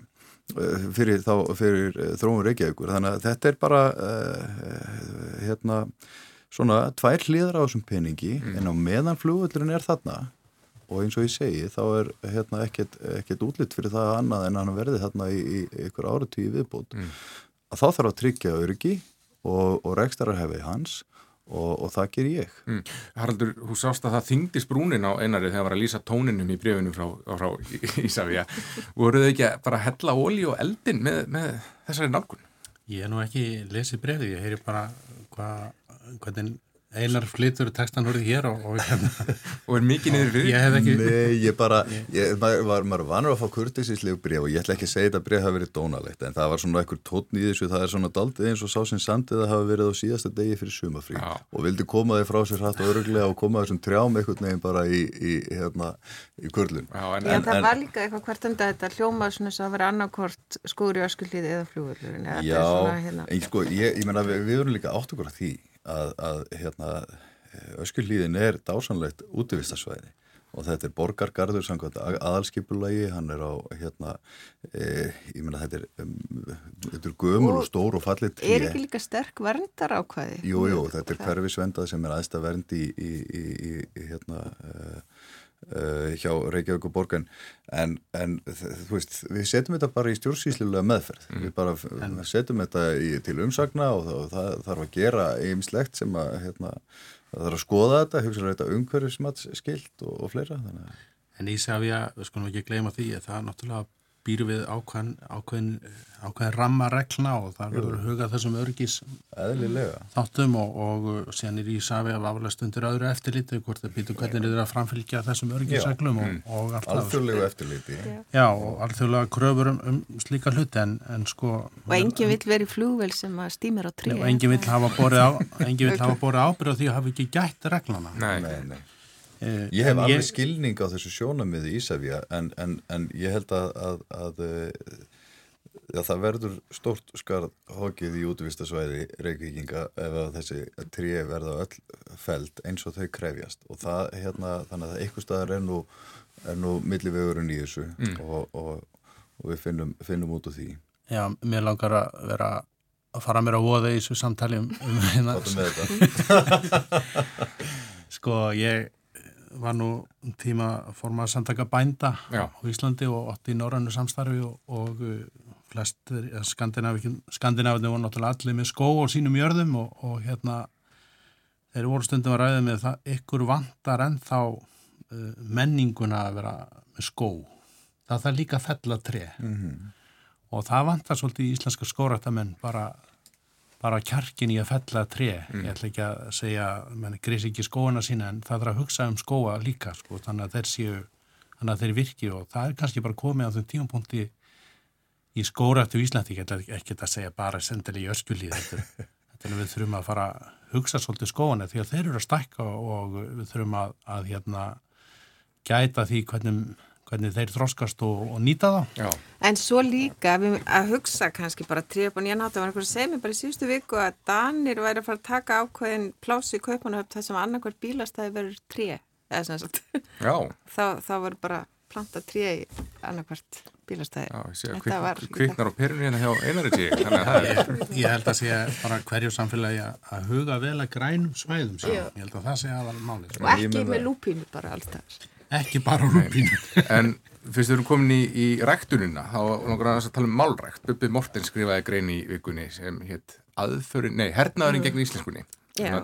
eh, fyrir, þá, fyrir eh, þróun Reykjavíkur þannig að þetta er bara uh, hérna svona tvær hliðar á þessum peningi mm. en á meðan flugvöldurinn er þarna og eins og ég segi þá er hérna ekkert, ekkert útlitt fyrir það annað en hann verði þarna í, í ykkur áratíu viðbót mm. að þá þarf að tryggja öryggi og, og rekstarar hefði hans og, og það ger ég. Mm. Haraldur, þú sást að það þingdist brúnin á einarið þegar það var að lýsa tóninum í brefinu frá, frá Ísafja. Voruð þau ekki bara að hella ólí og eldin með, með þessari nálgun? Ég er nú ekki lesið brefið, ég heyri bara hvað, hvernig Einar flyttur textan voruð hér og, og, hérna. og er mikið niður fyrir? Ég hef ekki... Nei, ég bara, ég, maður var, var vanur að fá kurtisíslegu bref og ég ætla ekki að segja þetta bref hafi verið dónalegt en það var svona ekkur tótn í þessu, það er svona daldið eins og sá sem sandið að hafa verið á síðasta degi fyrir sumafrí Já. og vildi koma þig frá sér hrætt og öruglega og koma þessum trjám eitthvað nefn bara í, í, hérna, í kurlun. Já, en, Já en, það en, var líka eitthvað hvert um þetta hljómað svona að vera annarkort skúri öskullið eða fljóðurlun. Að að, hérna, öskullíðin er dásanlegt útvistarsvæði og þetta er borgargarður samkvæmt aðalskipulagi, hann er á hérna, e, ég menna þetta er þetta er gömul og, stór og fallit. Er ekki líka sterk verndar ákvæði? Jú, jú, þetta er hverfisvendað sem er aðsta vernd í, í, í, í hérna uh, hjá Reykjavík og Borgan en, en þú veist, við setjum þetta bara í stjórnsýslilega meðferð mm. við bara en. setjum þetta í, til umsagna og það, það þarf að gera einmislegt sem að hérna, það þarf að skoða þetta, hugsaður þetta umhverfismatskilt og, og fleira þannig. En Ísafja, við skulum ekki gleyma því að það náttúrulega býru við ákveðin, ákveðin, ákveðin rammareglna og það verður að huga þessum örgis Eðlilega. þáttum og, og síðan er Ísafi að aflæst undir öðru eftirliti hvort það býtu hvernig þið er að framfylgja þessum örgisreglum og, mm. og alþjóðlegu eftirliti. Já, og alþjóðlega kröfur um, um slíka hluti en, en sko Og enginn vill verið flúvel sem að stýmir á trí Og enginn vill hafa borið ábyrð á því að hafa ekki gætt reglana Nei, nei, nei ég hef alveg ég... skilning á þessu sjónamiði Ísafja en, en, en ég held að, að, að eh, já, það verður stort skarð hókið í útvistasvæði reykvíkinga ef þessi trí verða öll feld eins og þau krefjast og það, hérna, þannig að eitthvað staðar er nú, nú millivegurinn í þessu mm. og, og, og við finnum, finnum út úr því. Já, mér langar að vera að fara mér á voða í þessu samtali um, um hérna. sko, ég var nú tíma formað samtaka bænda Já. á Íslandi og 8 í norrannu samstarfi og, og uh, flest skandinavinni voru náttúrulega allir með skó og sínum jörðum og, og hérna þeir voru stundum að ræða með það ykkur vantar ennþá uh, menninguna að vera með skó það þarf líka að tre mm -hmm. og það vantar svolítið í íslenska skórættamenn bara bara kjarkin í að fella tré. Mm. ég ætla ekki að segja, mann grís ekki skóana sína en það er að hugsa um skóa líka sko, þannig að þeir séu þannig að þeir virki og það er kannski bara komið á þau tíumpunkti í skórættu Íslandi, ég ætla ekki að segja bara sendilega í öskjulíð þetta, þetta við þurfum að fara að hugsa svolítið skóana því að þeir eru að stækka og við þurfum að, að hérna, gæta því hvernig hvernig þeir þróskast og, og nýta það. Já. En svo líka að hugsa kannski bara trefn, ég náttúrulega var einhver að segja mér bara í síðustu viku að Danir væri að fara að taka ákveðin plási í kaupanahöfn þar sem annarkvært bílastæði verður tref. Þá, þá var bara planta tref í annarkvært bílastæði. Já, ég sé að kvik, kviknar á perunni hérna hjá einari tíu, þannig að það er... Ég held að sé bara hverju samfélagi að huga vel að grænum svæðum, ég held að það sé aðal máli. Og ekki með lúpínu bara alltaf ekki bara rúpínu en fyrst við erum komin í, í ræktunina þá langar að tala um málrækt. Bubbi Morten skrifaði grein í vikunni sem hétt aðförin, nei, hernaðurinn mm. gegn íslenskunni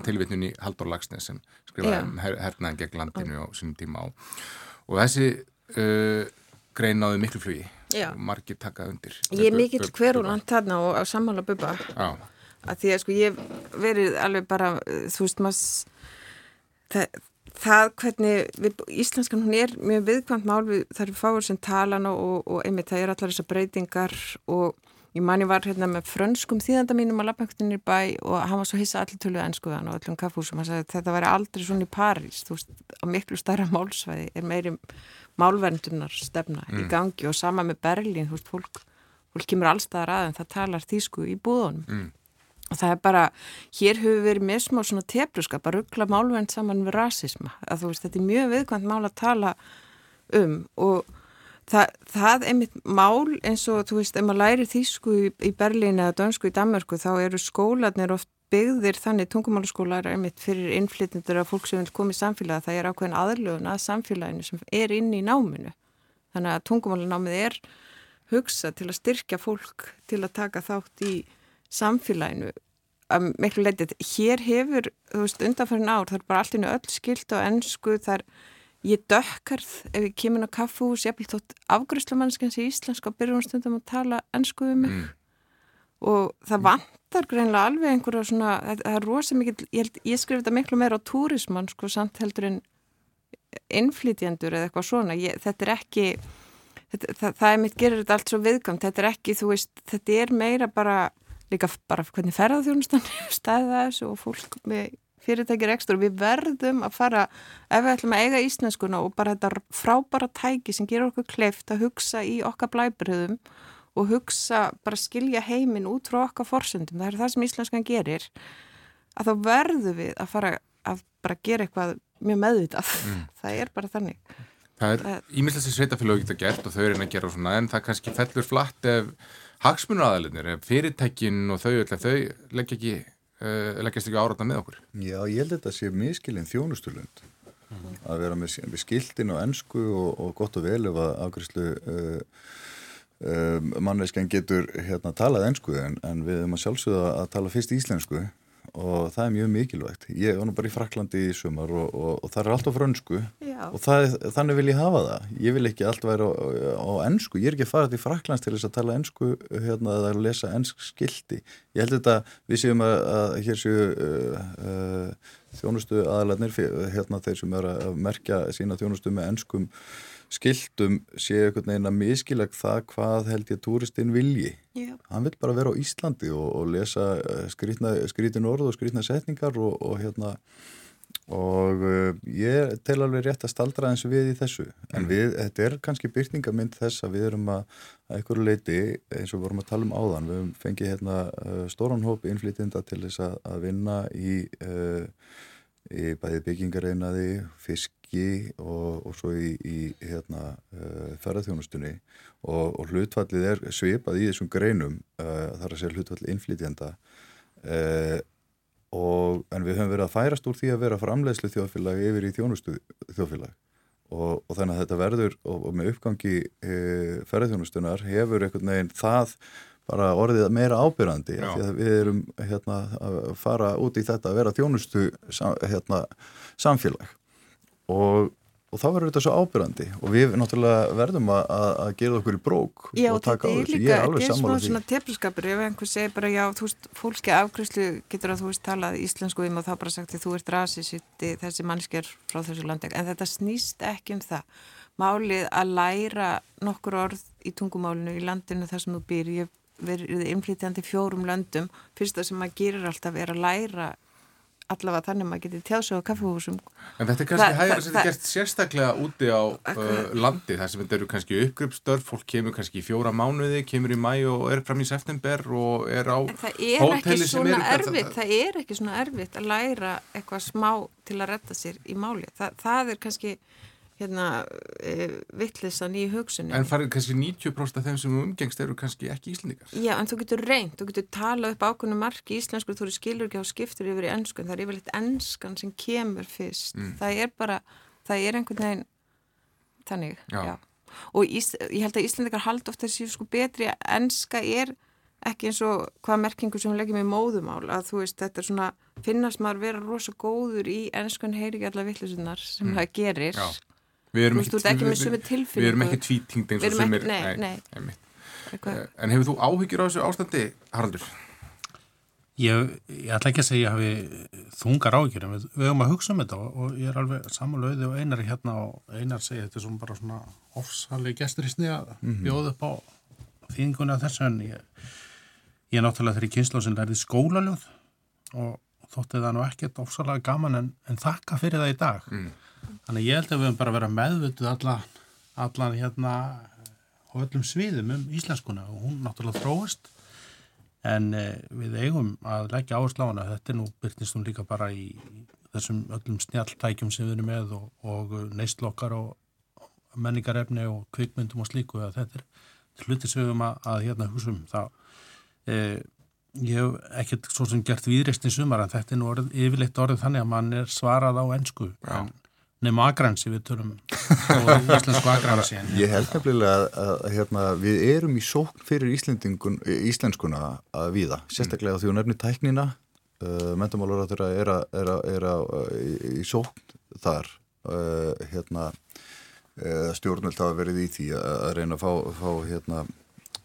tilvitnun í Haldur Lagsnes sem skrifaði um her, hernaðin gegn landinu á sínum tíma á. Og þessi uh, grein náði miklu flugi. Já. og margir takað undir. Ég er mikill hverjúland þarna og á sammála Bubba. Að því að sko ég verið alveg bara, þú veist maður það það hvernig við, íslenskan hún er mjög viðkvæmt mál. Við þar við fáum sem talan og, og, einmitt það er allar þessar breytingar og ég manni var hérna með frönskum þýðanda mínum á lappengtinni í bæ og hann var svo hissa allir töluð ennskuðan og öllum kaffúsum hann sagði þetta væri aldrei svona í París. Þú veist, á miklu stærra málsvæði er meiri málverndunar stefna mm. í gangi og sama með Berlín þú veist, fólk, fólk kemur allstaðar að en það talar þýsku í búðunum. Mm og það er bara, hér hefur verið með smá svona tepluskap að ruggla málvend saman við rasisma, að þú veist þetta er mjög viðkvæmt mál að tala um og það, það er mitt mál eins og þú veist ef maður læri þýsku í, í Berlín eða dönsku í Danmarku þá eru skólanir oft byggðir þannig tungumálaskólar er mitt fyrir innflytjendur af fólk sem vil koma í samfélagi það er ákveðin aðlögun að samfélaginu sem er inn í náminu. Þannig að tungumálanámið er hugsa til að styrkja fólk til að taka þátt í samfélaginu að miklu leitið, hér hefur þú veist, undanfærin ár, það er bara allt innu öll skilt og ennsku, það er ég dökkarð ef ég kemur á kaffús ég hef þótt afgrúslamannskans í Íslandska og byrjum stundum að tala ennsku um mig. Mm. og það vantar greinlega alveg einhverja svona það er rosa mikið, ég, ég skrif þetta miklu meira á túrismann sko samt heldur en innflytjendur eða eitthvað svona. Ég, þetta er ekki þetta, það, það er mitt gerir þetta allt svo viðgamt þetta er ekki, þú veist, þetta er meira bara líka bara hvernig ferðarþjónustan staðið þessu og fólk með fyrirtækir ekstra. Og við verðum að fara ef við ætlum að eiga íslenskuna og bara þetta frábara tæki sem gerur okkur kleift að hugsa í okkar blæbröðum og hugsa, bara skilja heiminn út frá okkar forsöndum, það er það sem íslenskan gerir að þá verðum við að fara að bara gera eitthvað mjög meðvitað, mm. það er bara þannig. Það er ímyndilegt sem sveitafélag geta gert og þau eru að gera svona en það kannski fellur flatt ef hagsmunaðalinnir, ef fyrirtækin og þau, þau leggja ekki uh, leggjast ekki áratna með okkur? Já, ég held að þetta sé miskilinn þjónustulund mm -hmm. að vera með, með skildin og ennsku og, og gott og vel ef að afgriðslu uh, uh, mannveiskan getur hérna talað ennsku en, en við erum að sjálfsögða að tala fyrst íslensku og það er mjög mikilvægt. Ég var nú bara í Fraklandi í sumar og, og, og það er alltaf frönsku Já. og það, þannig vil ég hafa það. Ég vil ekki alltaf vera á, á ennsku. Ég er ekki að fara til Fraklands til þess að tala ennsku hérna, eða að lesa ennsk skildi. Ég held þetta, við séum að, að hér séu uh, uh, þjónustu aðalarnir, hérna þeir sem er að merkja sína þjónustu með ennskum skildum séu einhvern veginn að miskilag það hvað held ég að túristinn vilji yeah. hann vil bara vera á Íslandi og, og lesa eh, skrítin orð og skrítna setningar og, og hérna og uh, ég tel alveg rétt að staldra eins við í þessu en mm. við, þetta er kannski byrtingamind þess að við erum að, að einhverju leiti eins og vorum að tala um áðan við fengið hérna uh, stóran hóp innflytinda til þess að, að vinna í uh, í bæði byggingareinaði, fiski og, og svo í, í hérna, uh, ferðarþjónustunni og, og hlutfallið er svipað í þessum greinum, uh, þar að segja hlutfallið innflytjanda uh, og, en við höfum verið að færast úr því að vera framleiðslu þjóðfélag yfir í þjónustu þjóðfélag. Og, og þannig að þetta verður og með uppgangi ferðarþjónustunar hefur einhvern veginn það bara orðið meira að við erum hérna, að fara út í þetta að vera þjónustu hérna, samfélag og, og þá verður þetta svo ábyrrandi og við náttúrulega verðum að, að gera okkur í brók já, og taka á þessu, ég er alveg sammála því. Já, þetta er svona tefnskapur, ef einhver segir bara já, þú veist, fólki afgriðslu getur að þú veist talað íslensku um og þá bara sagt þú ert rasisitti, þessi mannsker frá þessu landeg, en þetta snýst ekki um það. Málið að læra nokkur orð í tungumálinu í landinu þar sem þú býr, ég verið innflytjandi fjórum löndum. Fyrsta sem maður gerir alltaf er að læra allavega þannig að maður getur tjásög á kaffehúsum En þetta er kannski að þetta er gert sérstaklega úti á uh, landi þar sem þetta eru kannski uppgripstörf fólk kemur kannski í fjóra mánuði, kemur í mæ og er fram í september og er á hóteli sem er erfitt, það, það er ekki svona erfitt að læra eitthvað smá til að retta sér í máli, það, það er kannski hérna e, vittlisan í hugsunni. En farið kannski 90% af þeim sem umgengst eru kannski ekki íslendikar? Já, en þú getur reynd, þú getur talað upp ákveðinu marki íslensku, þú skilur ekki á skiptur yfir í ennskan, það er yfirleitt ennskan sem kemur fyrst, mm. það er bara það er einhvern veginn þannig, já, já. og ís, ég held að íslendikar haldi ofta þessi sko betri að ennska er ekki eins og hvaða merkingu sem við leggjum í móðumál að þú veist, þetta er svona finnast maður vera rosa góður í ennskan heyri ekki alla vittlisunar sem mm. það gerir Já Við erum ekki, við, við erum ekki tvítingd eins og sumir Nei, nei, nei. Eh, en hefur þú áhyggjur á þessu ástandi, Haraldur? Ég, ég ætla ekki að segja að við þungar áhyggjur en við, við höfum að hugsa um þetta og, ég er alveg samanlöði og einar hérna og einar segja þetta er svona bara svona ofsalegi gestur í sniða mm -hmm. bjóð upp á þýðingunni af þessu en ég, ég er náttúrulega þeirri kynslu sem lærði skólaljóð og þótti það nú ekkert ofsalega gaman en, en þakka fyrir það í dag mm. Þannig ég held að við höfum bara verið meðvölduð allan, allan hérna á öllum sviðum um íslenskuna og hún náttúrulega þróist en eh, við eigum að leggja áherslu á hana. Þetta er nú byrtist hún líka bara í þessum öllum snjáltækjum sem við erum með og, og neistlokkar og menningarefni og kvikmyndum og slíku að þetta er hluti sem við höfum að, að hérna húsum. Það, eh, ég hef ekkert svo sem gert viðreist í sumar en þetta er nú orð, yfirleitt orðið þannig að mann er svarað á ennsku en Nefnum agransi við tölum og íslensku agransi. Ég held nefnilega að, að, að hérna, við erum í sókn fyrir íslenskuna að viða, sérstaklega því að nefnir tæknina. Uh, mentamálur er, að, er, að, er að, í, í sókn þar. Uh, hérna uh, stjórnvöld hafa verið í því að reyna að fá, fá hérna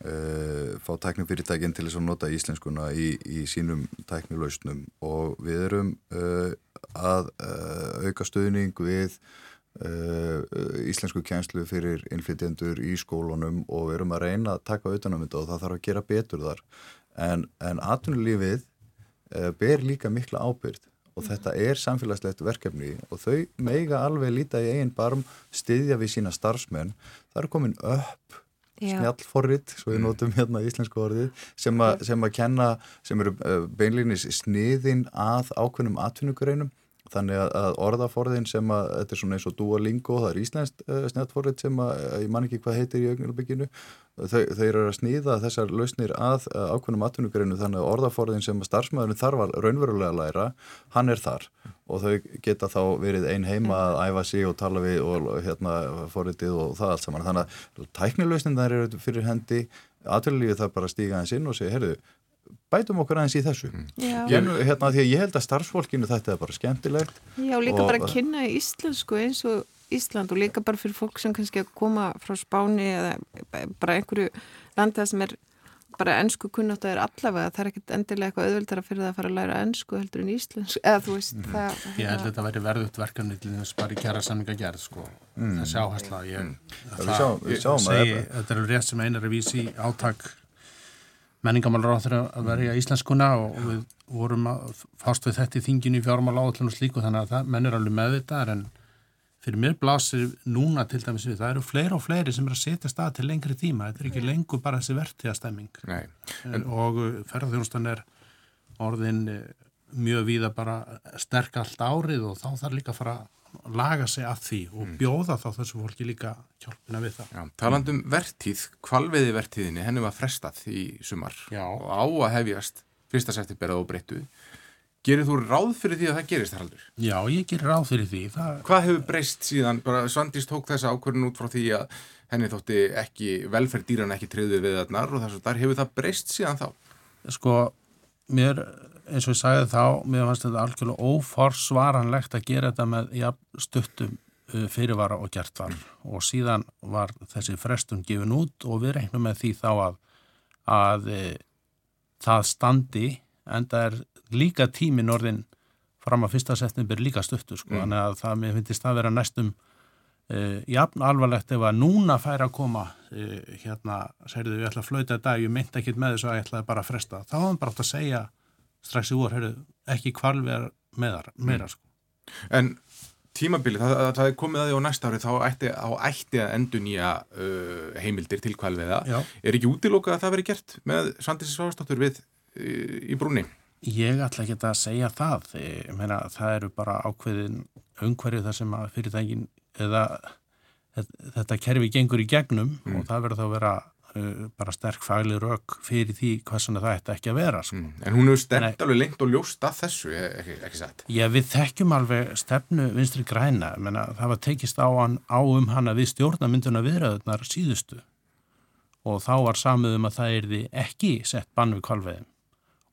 uh, fá tæknifyrirtækinn til þess að nota íslenskuna í, í sínum tæknilausnum. Og við erum uh, að uh, auka stöðning við íslensku kjænslu fyrir innflytjendur í skólunum og við erum að reyna að taka auðvitað um þetta og það þarf að gera betur þar. En, en atvinnulífið ber líka mikla ábyrð og þetta er samfélagslegt verkefni og þau meiga alveg líta í eigin barm stiðja við sína starfsmenn. Það er komin upp snjallforrið, svo við notum hérna íslensku orðið, sem, a, sem að kenna sem eru uh, beinleginis sniðin að ákveðnum atvinnugreinum Þannig að orðaforðin sem að, þetta er svona eins og Duolingo, það er íslenskt uh, snjáttforðin sem að, ég man ekki hvað heitir í augnulbygginu, þau, þau eru að snýða þessar lausnir að uh, ákveðnum atvinnugrinu þannig að orðaforðin sem að starfsmæðurinn þarf að raunverulega læra, hann er þar og þau geta þá verið ein heima að æfa sig og tala við og hérna forðitið og það allt saman. Þannig að tæknilausnin þar eru fyrir hendi, atvinnulífið þarf bara að stíga eins inn og segja, herru, bætum okkur aðeins í þessu Gen, hérna, því að ég held að starfsfólkinu þetta er bara skemmtilegt Já, líka og, bara að kynna íslensku eins og Ísland og líka bara fyrir fólk sem kannski að koma frá Spáni eða bara einhverju landa sem er bara ennsku kunnátt að er allavega, það er ekkert endilega eitthvað auðvöldara fyrir það að fara að læra ennsku heldur en íslensku, eða þú veist mm. það, Ég held að þetta væri verðut verkefni til þess bara í kjæra samninga gerð sko, mm. það sjáhæsla ég, mm. það, það, við sjáum, við segi, þetta er rétt sem einar er vísi átak menningamálur á þeirra að verja íslenskuna og við vorum að fást við þetta í þinginu í fjármála áallun og slíku þannig að það mennur alveg með þetta en fyrir mér blasir núna til dæmis við það eru fleiri og fleiri sem er að setja stað til lengri tíma, þetta er ekki lengur bara þessi verðtíðastemming en... og ferðarþjónustan er orðin eh, mjög víða bara sterk allt árið og þá þarf líka að fara laga sig að því og mm. bjóða þá þessu fólki líka hjálpina við það. Já, talandum vertíð, kvalviði vertíðinni, henni var frestað í sumar Já. og á að hefjast fyrsta september á breyttu. Gerir þú ráð fyrir því að það gerist, Haraldur? Já, ég gerir ráð fyrir því. Það... Hvað hefur breyst síðan? Bara Svandís tók þessa ákvörðin út frá því að henni þótti ekki velferð dýran ekki treyðið við þarnar og þess að þar hefur það breyst síðan þá? Sko, mér eins og ég sagði þá, mér fannst þetta algjörlega óforsvaranlegt að gera þetta með ja, stuttum uh, fyrirvara og gert var. Og síðan var þessi frestun gefin út og við reynum með því þá að, að e, það standi en það er líka tímin orðin fram að fyrsta september líka stuttur sko, mm. þannig að það mér finnst að vera næstum Uh, jafn alvarlegt ef að núna fær að koma uh, hérna, segir þau, ég ætla að flauta þetta ég myndi ekki með þessu að ég ætla bara að fresta. Þá er hann bara átt að segja strax í vor, heyrðu, ekki kvalvegar meðar, mm. meira sko. En tímabili, það, það, það er komið að því á næsta ári, þá ætti, þá ætti að endur nýja uh, heimildir til kvalveða. Já. Er ekki útilokað að það veri gert með Sandis Svástáttur við uh, í brúni? Ég ætla ekki að segja það. Ég meina, það eru bara ákveðin umhverju þar sem að fyrirtækin eða þetta kerfi gengur í gegnum mm. og það verður þá að vera bara sterk fagli rauk fyrir því hvað svona það ætti ekki að vera sko. mm. En hún hefur stemt alveg lengt og ljóst að þessu, ekki, ekki sett? Já, við þekkjum alveg stefnu vinstri græna, menna það var tekist á, hann, á um hana við stjórnamynduna viðræðunar síðustu og þá var samuðum að það erði ekki sett bann við kvalveðum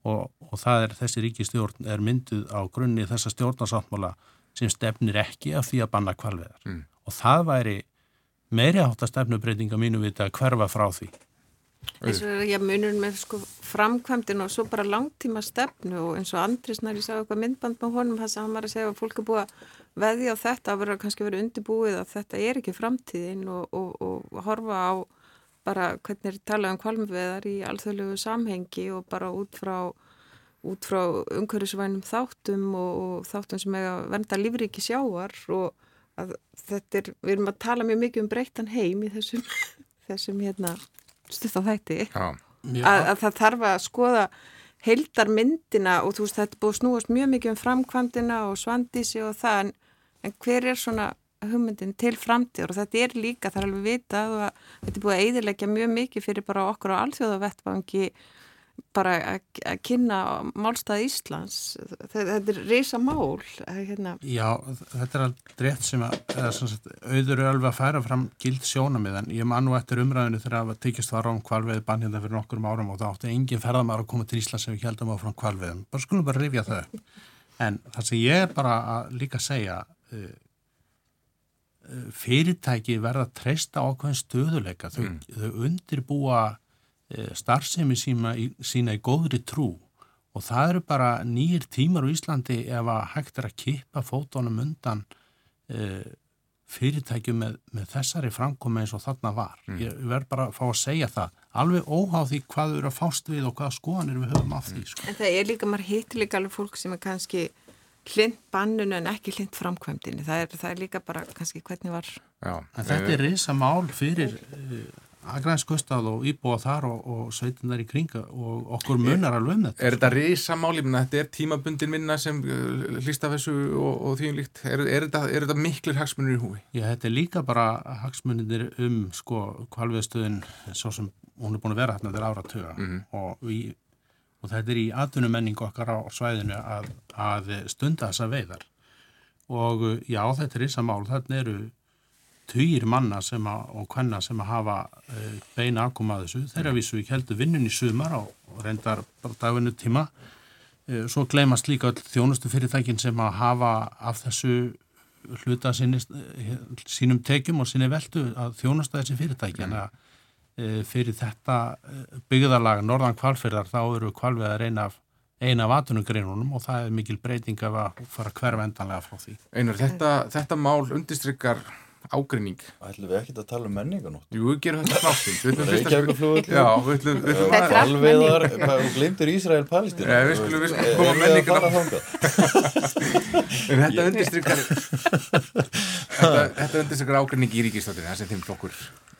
og, og það er þessi ríkistjórn er mynduð á grunni þessa stjórnarsáttmála sem stefnir ekki af því að banna kvalveðar mm. og það væri meiri átt að stefnubreitinga mínu vita að hverfa frá því. Eins og ég munur með sko framkvæmdinn og svo bara langtíma stefnu og eins og Andris nær ég sagði eitthvað myndband með honum þess að hann var að segja að fólk er búið að veðja á þetta að vera kannski verið undirbúið að þetta er ekki framtíðin og, og, og horfa á bara hvernig er talað um kvalmveðar í alþjóðlegu samhengi og bara út frá út frá umhverfisvænum þáttum og, og þáttum sem er að venda lífriki sjáar og að þetta er, við erum að tala mjög mikið um breyttan heim í þessum, þessum hérna stutt á þætti að, að það þarf að skoða heildar myndina og þú veist þetta búið snúast mjög mikið um framkvæmdina og svandísi og það en, en hver er svona hugmyndin til framtíður og þetta er líka, það er alveg vitað og þetta er búið að eidilegja mjög mikið fyrir bara okkur á alþjóðavettvangi bara að kynna málstað Íslands þetta er reysa mál hérna. Já, þetta er alveg rétt sem að, sagt, auður eru alveg að færa fram gild sjónamið en ég man nú eftir umræðinu þegar að tekist var á um kvalveið bannhjönda fyrir nokkur árum og það átti engin ferðamæra að koma til Íslands sem við heldum á frá kvalveiðum, bara skulum bara rifja þau en það sem ég er bara að líka segja uh, fyrirtæki verða að treysta ákveðin stöðuleika þau, mm. þau undirbúa starfsemi sína í, sína í góðri trú og það eru bara nýjir tímar á Íslandi ef að hægt er að kippa fótónum undan e, fyrirtækjum með, með þessari framkomi eins og þarna var. Mm. Ég verð bara að fá að segja það. Alveg óháð því hvað eru að fást við og hvaða skoðanir við höfum af því. Sko. En það er líka, maður hittir líka alveg fólk sem er kannski hlind bannunu en ekki hlind framkvæmdini. Það er, það er líka bara kannski hvernig var... Já, en þetta er reysa mál fyrir... E, Akraðinskustad og íbúa þar og, og sveitinar í kringa og okkur munar alveg um þetta. Er þetta risamálífna? Þetta er tímabundin minna sem uh, hlýst af þessu og, og því um líkt. Er, er, þetta, er þetta miklir hagsmunir í húi? Já, þetta er líka bara hagsmunir um sko kvalviðstöðun svo sem hún er búin að vera hérna til áratöga mm -hmm. og, og þetta er í atvinnumenningu okkar á svæðinu að, að stunda þessa veiðar og já, þetta er risamál. Þarna eru týr manna að, og hvenna sem að hafa uh, beina afkoma að þessu. Þeirra vísu ekki heldur vinnun í sumar og reyndar dagvinnu tíma. Uh, svo gleymast líka þjónustu fyrirtækin sem að hafa af þessu hluta sinni, uh, sínum tekjum og sinni veldu að þjónusta þessi fyrirtæki. En að fyrir þetta byggðarlag Norðan kvalfyrðar þá eru kvalveðar eina af eina af atunungreinunum og það er mikil breyting af að fara hverf endanlega frá því. Einar, þetta, þetta mál undistryggar ágrinning ætlum við ekki að tala um menninganótt Jú, við gerum þetta ætlum Alveiðar, og glimtur Ísrael-Palestín Við skulum við koma menninganótt En þetta undirstrykar Þetta undirstrykar ágrinning í ríkistöldinu það sem þeim flokkur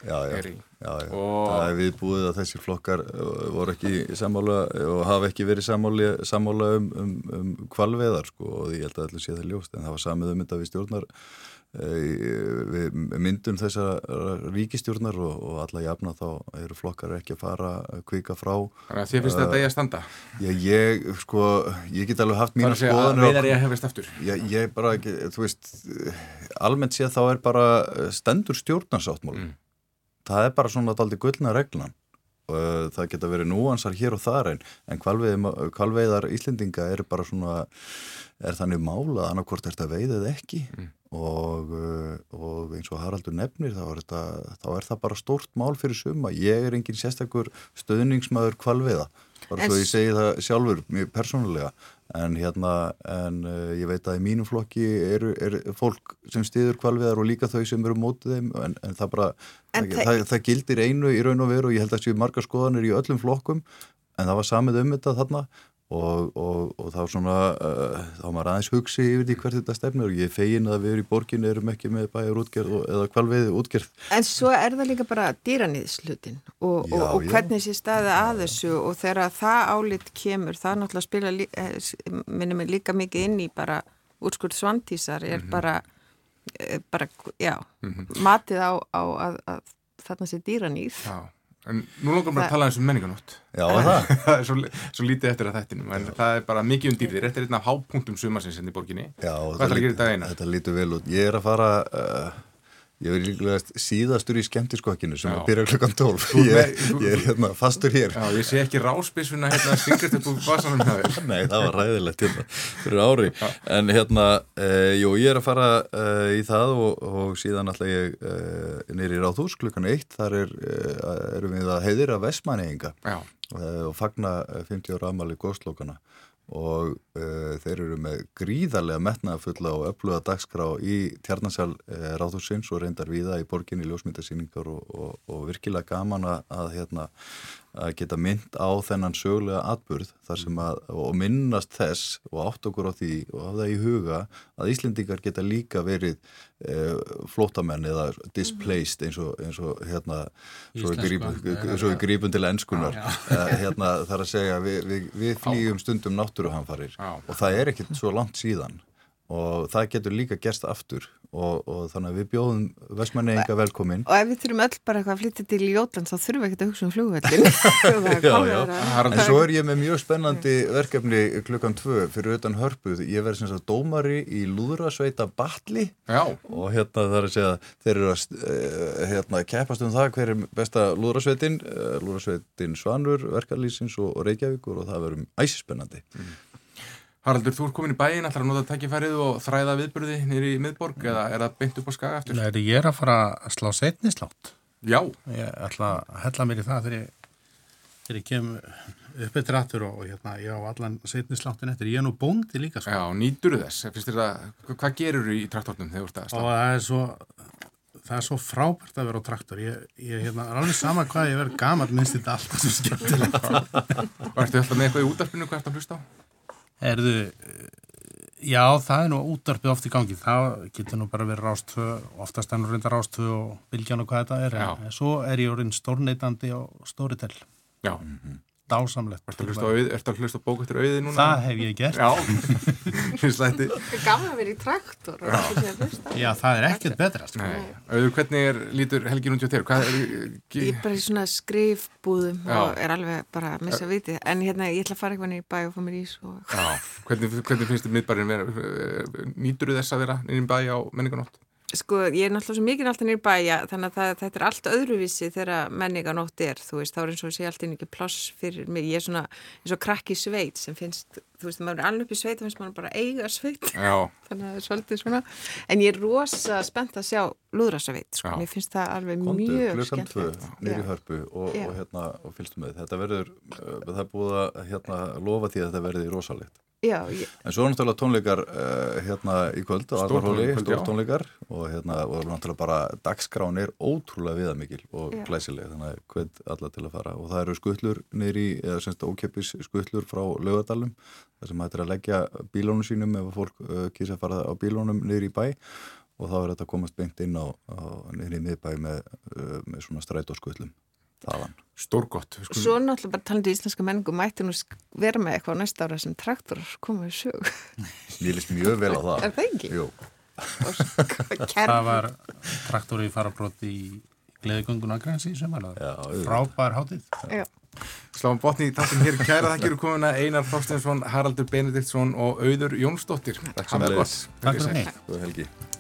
já, já, er í. Já, Það er viðbúið að þessi flokkar uh, voru ekki sammála og hafa ekki verið sammála um, um, um kvalveðar sko, og ég held að allir sé það ljóst en það var samið um þetta við stjórnar við myndum þessar ríkistjórnar og, og alla jafna þá eru flokkar ekki að fara að kvika frá. Þannig að þið finnst þetta í að standa? Já, ég, sko, ég get alveg haft mínu skoðanir Það er að veiðar ég hefist aftur? Já, ég bara, þú veist almennt séð þá er bara stendur stjórnarsáttmál mm. það er bara svona aldrei gullna reglan. Og það geta verið núansar hér og þar en, en kvalveiðar Íslendinga eru bara svona er þannig málað annarkort er þetta veiðið ekki. Mm og, uh, og eins og Haraldur nefnir þá er, þetta, þá er það bara stórt mál fyrir suma, ég er engin sérstakur stöðningsmaður kvalviða bara svo ég segi það sjálfur mjög persónulega. En hérna en uh, ég veit að í mínum flokki eru er fólk sem stiður kvalviðar og líka þau sem eru mótið þeim en, en það bara, en það, það, það gildir einu í raun og veru og ég held að það séu margar skoðanir í öllum flokkum. En það var samið um þetta þarna og, og, og þá svona uh, þá maður aðeins hugsi yfir því hvert þetta stefnir og ég fegin að við erum í borgin erum ekki með bæjar útgerð eða kvalveiði útgerð En svo er það líka bara dýranýðslutin og, og hvernig sé staði að þessu og þegar það álit kemur það náttúrulega spila eh, minnum við líka mikið inn í bara úrskurð svantísar er mm -hmm. bara, eh, bara já, mm -hmm. matið á, á að, að þarna sé dýranýð Já En nú langar maður að tala eins um menninganótt. Já, það. það er svo, svo lítið eftir að þettinum, en Já. það er bara mikið undir þér. Þetta er einn af hápunktum sumarsins hérna í borginni. Já, Hvað ætlar að gera þetta eina? Þetta lítur vel út. Ég er að fara... Uh, Ég verði líklega síðastur í skemmtiskokkinu sem byrjað klokkan 12. Ég, ég er hérna fastur hér. Já, ég sé ekki ráspísuna hérna stingast upp úr basanum hjá þér. Nei, það var ræðilegt hérna fyrir ári. Já. En hérna, eh, jú, ég er að fara eh, í það og, og síðan alltaf ég eh, nýri Ráðhús klukkan 1. Þar er, erum við að heiðira Vestmanninga eh, og fagna 50 ára amali góðslokana og uh, þeir eru með gríðarlega metnaðafulla og öfluga dagskrá í tjarnansal uh, ráðhúsins og reyndar viða í borginni ljósmyndasýningar og, og, og virkilega gaman að, hérna, að geta mynd á þennan sögulega atburð þar sem að, og minnast þess og átt okkur á því og hafa það í huga að Íslendingar geta líka verið eh, flótamenn eða displaced eins og, eins og hérna svo við grípum til ennskunar eh, hérna þar að segja við, við, við flýjum stundum náttúruhanfarir og það er ekkert svo langt síðan og það getur líka gerst aftur. Og, og þannig að við bjóðum vestmanneinga velkomin. Og ef við þurfum öll bara eitthvað að flytja til Jótland þá þurfum við ekkert að hugsa um já, en svo er ég með mjög spennandi verkefni klukkan tvö fyrir utan hörpuð, ég verði sem sagt dómari í Lúðrasveita Batli Já. og hérna það er að segja þeir eru að uh, hérna, keppast um það hver er besta Lúðrasveitin. Uh, Lúðrasveitin Svanur, Verkalýsins og, Reykjavíkur og það verður æsispennandi. Mm. Haraldur, þú ert komin í bæin, ætlar að nota takkifærið og þræða viðburði nýri í miðborg eða er það beint upp á skaga eftir? Nei, ég er að fara að slá setnislátt. Já. Ég ætla að hella mér í það þegar ég, þegar ég kem upp eftir aftur og hérna, ég á allan setnisláttin eftir. Ég er nú bóndi líka. Sko. Já, nýtur þess. Það, hvað gerur þú í traktornum þegar þú ert að slá? Og það er svo, það er svo frábært að vera á traktor. Ég, ég hérna, er alveg sama hvað ég verð gaman minnst þetta alltaf svo skemmtilegt. Vartu alltaf með eitthvað í útarpinu hvað ert að hlusta á? Erðu, já það er nú útdarpið oft í gangi, það getur nú bara verið rástöð, oftast ennur reyndar rástöð og viljan og hvað þetta er, já. en svo er ég orðin stórneitandi og stóritel. Já. Mm -hmm dásamlegt. Ertu að hlusta bók eftir auði núna? Það hef ég gert. Já, er gaman að vera í traktor. Já, það er ekkert betra. Sko. Auður, hvernig er, lítur Helgi núndjóð þér? Er, ég er bara í svona skrifbúðum Já. og er alveg bara að missa vitið. En hérna, ég ætla að fara eitthvað í bæ og fá mér ís. Og... Já, hvernig, hvernig finnst þið miðbærin vera? Nýtur þið þess að vera inn í bæ á menninganótt? Sko, ég er náttúrulega svo mikið alltaf nýr bæja þannig að það, þetta er allt öðruvísi þegar menninganótt er, þú veist, þá er eins og sé alltaf ekki ploss fyrir mig, ég er svona eins og krakki sveit sem finnst þú veist, maður er alveg upp í sveit og finnst maður bara eiga sveit. Þannig að það er svolítið svona. En ég er rosa spennt að sjá lúðrasveit, sko, Já. mér finnst það alveg Kondu, mjög skemmt nýri hörpu og, og, hérna, og fylgstu með. Þetta verður, uh, það er búið að hérna, lofa því að þetta verður rosalegt Já, ég... En svo er náttúrulega tónleikar uh, hérna í kvöld á Alvarhóli, stór tónleikar. Og hérna og náttúrulega bara dagskrán er ótrúlega viðamikil og já. glæsileg þannig að hvern alla til að fara. Og það eru skullur nýri, eða semst ókeppis skullur frá lögadalum þar sem hættir að leggja bílónum sínum ef fólk uh, kýrsa að fara á bílónum nýri í bæ. Og þá er þetta komast beint inn á, á nýri miðbæ með, uh, með svona stræt og skullum þaðan. Stórgott. Skulum... Svo náttúrulega bara talandi í íslenska menningu mætti nú vera með eitthvað næsta ára sem traktorar komið í sög. Ég líst mjög vel á það. Er það ekki? Jú. það var traktori farabrótt í Gleðigöngun Akrænsi sem var frábær hátið. Já. Sláum botni í tattum hér kæra þakkir og komuna Einar Þorstensson, Haraldur Benediktsson og Auður Jónsdóttir. Takk sem er gott. Takk fyrir mig.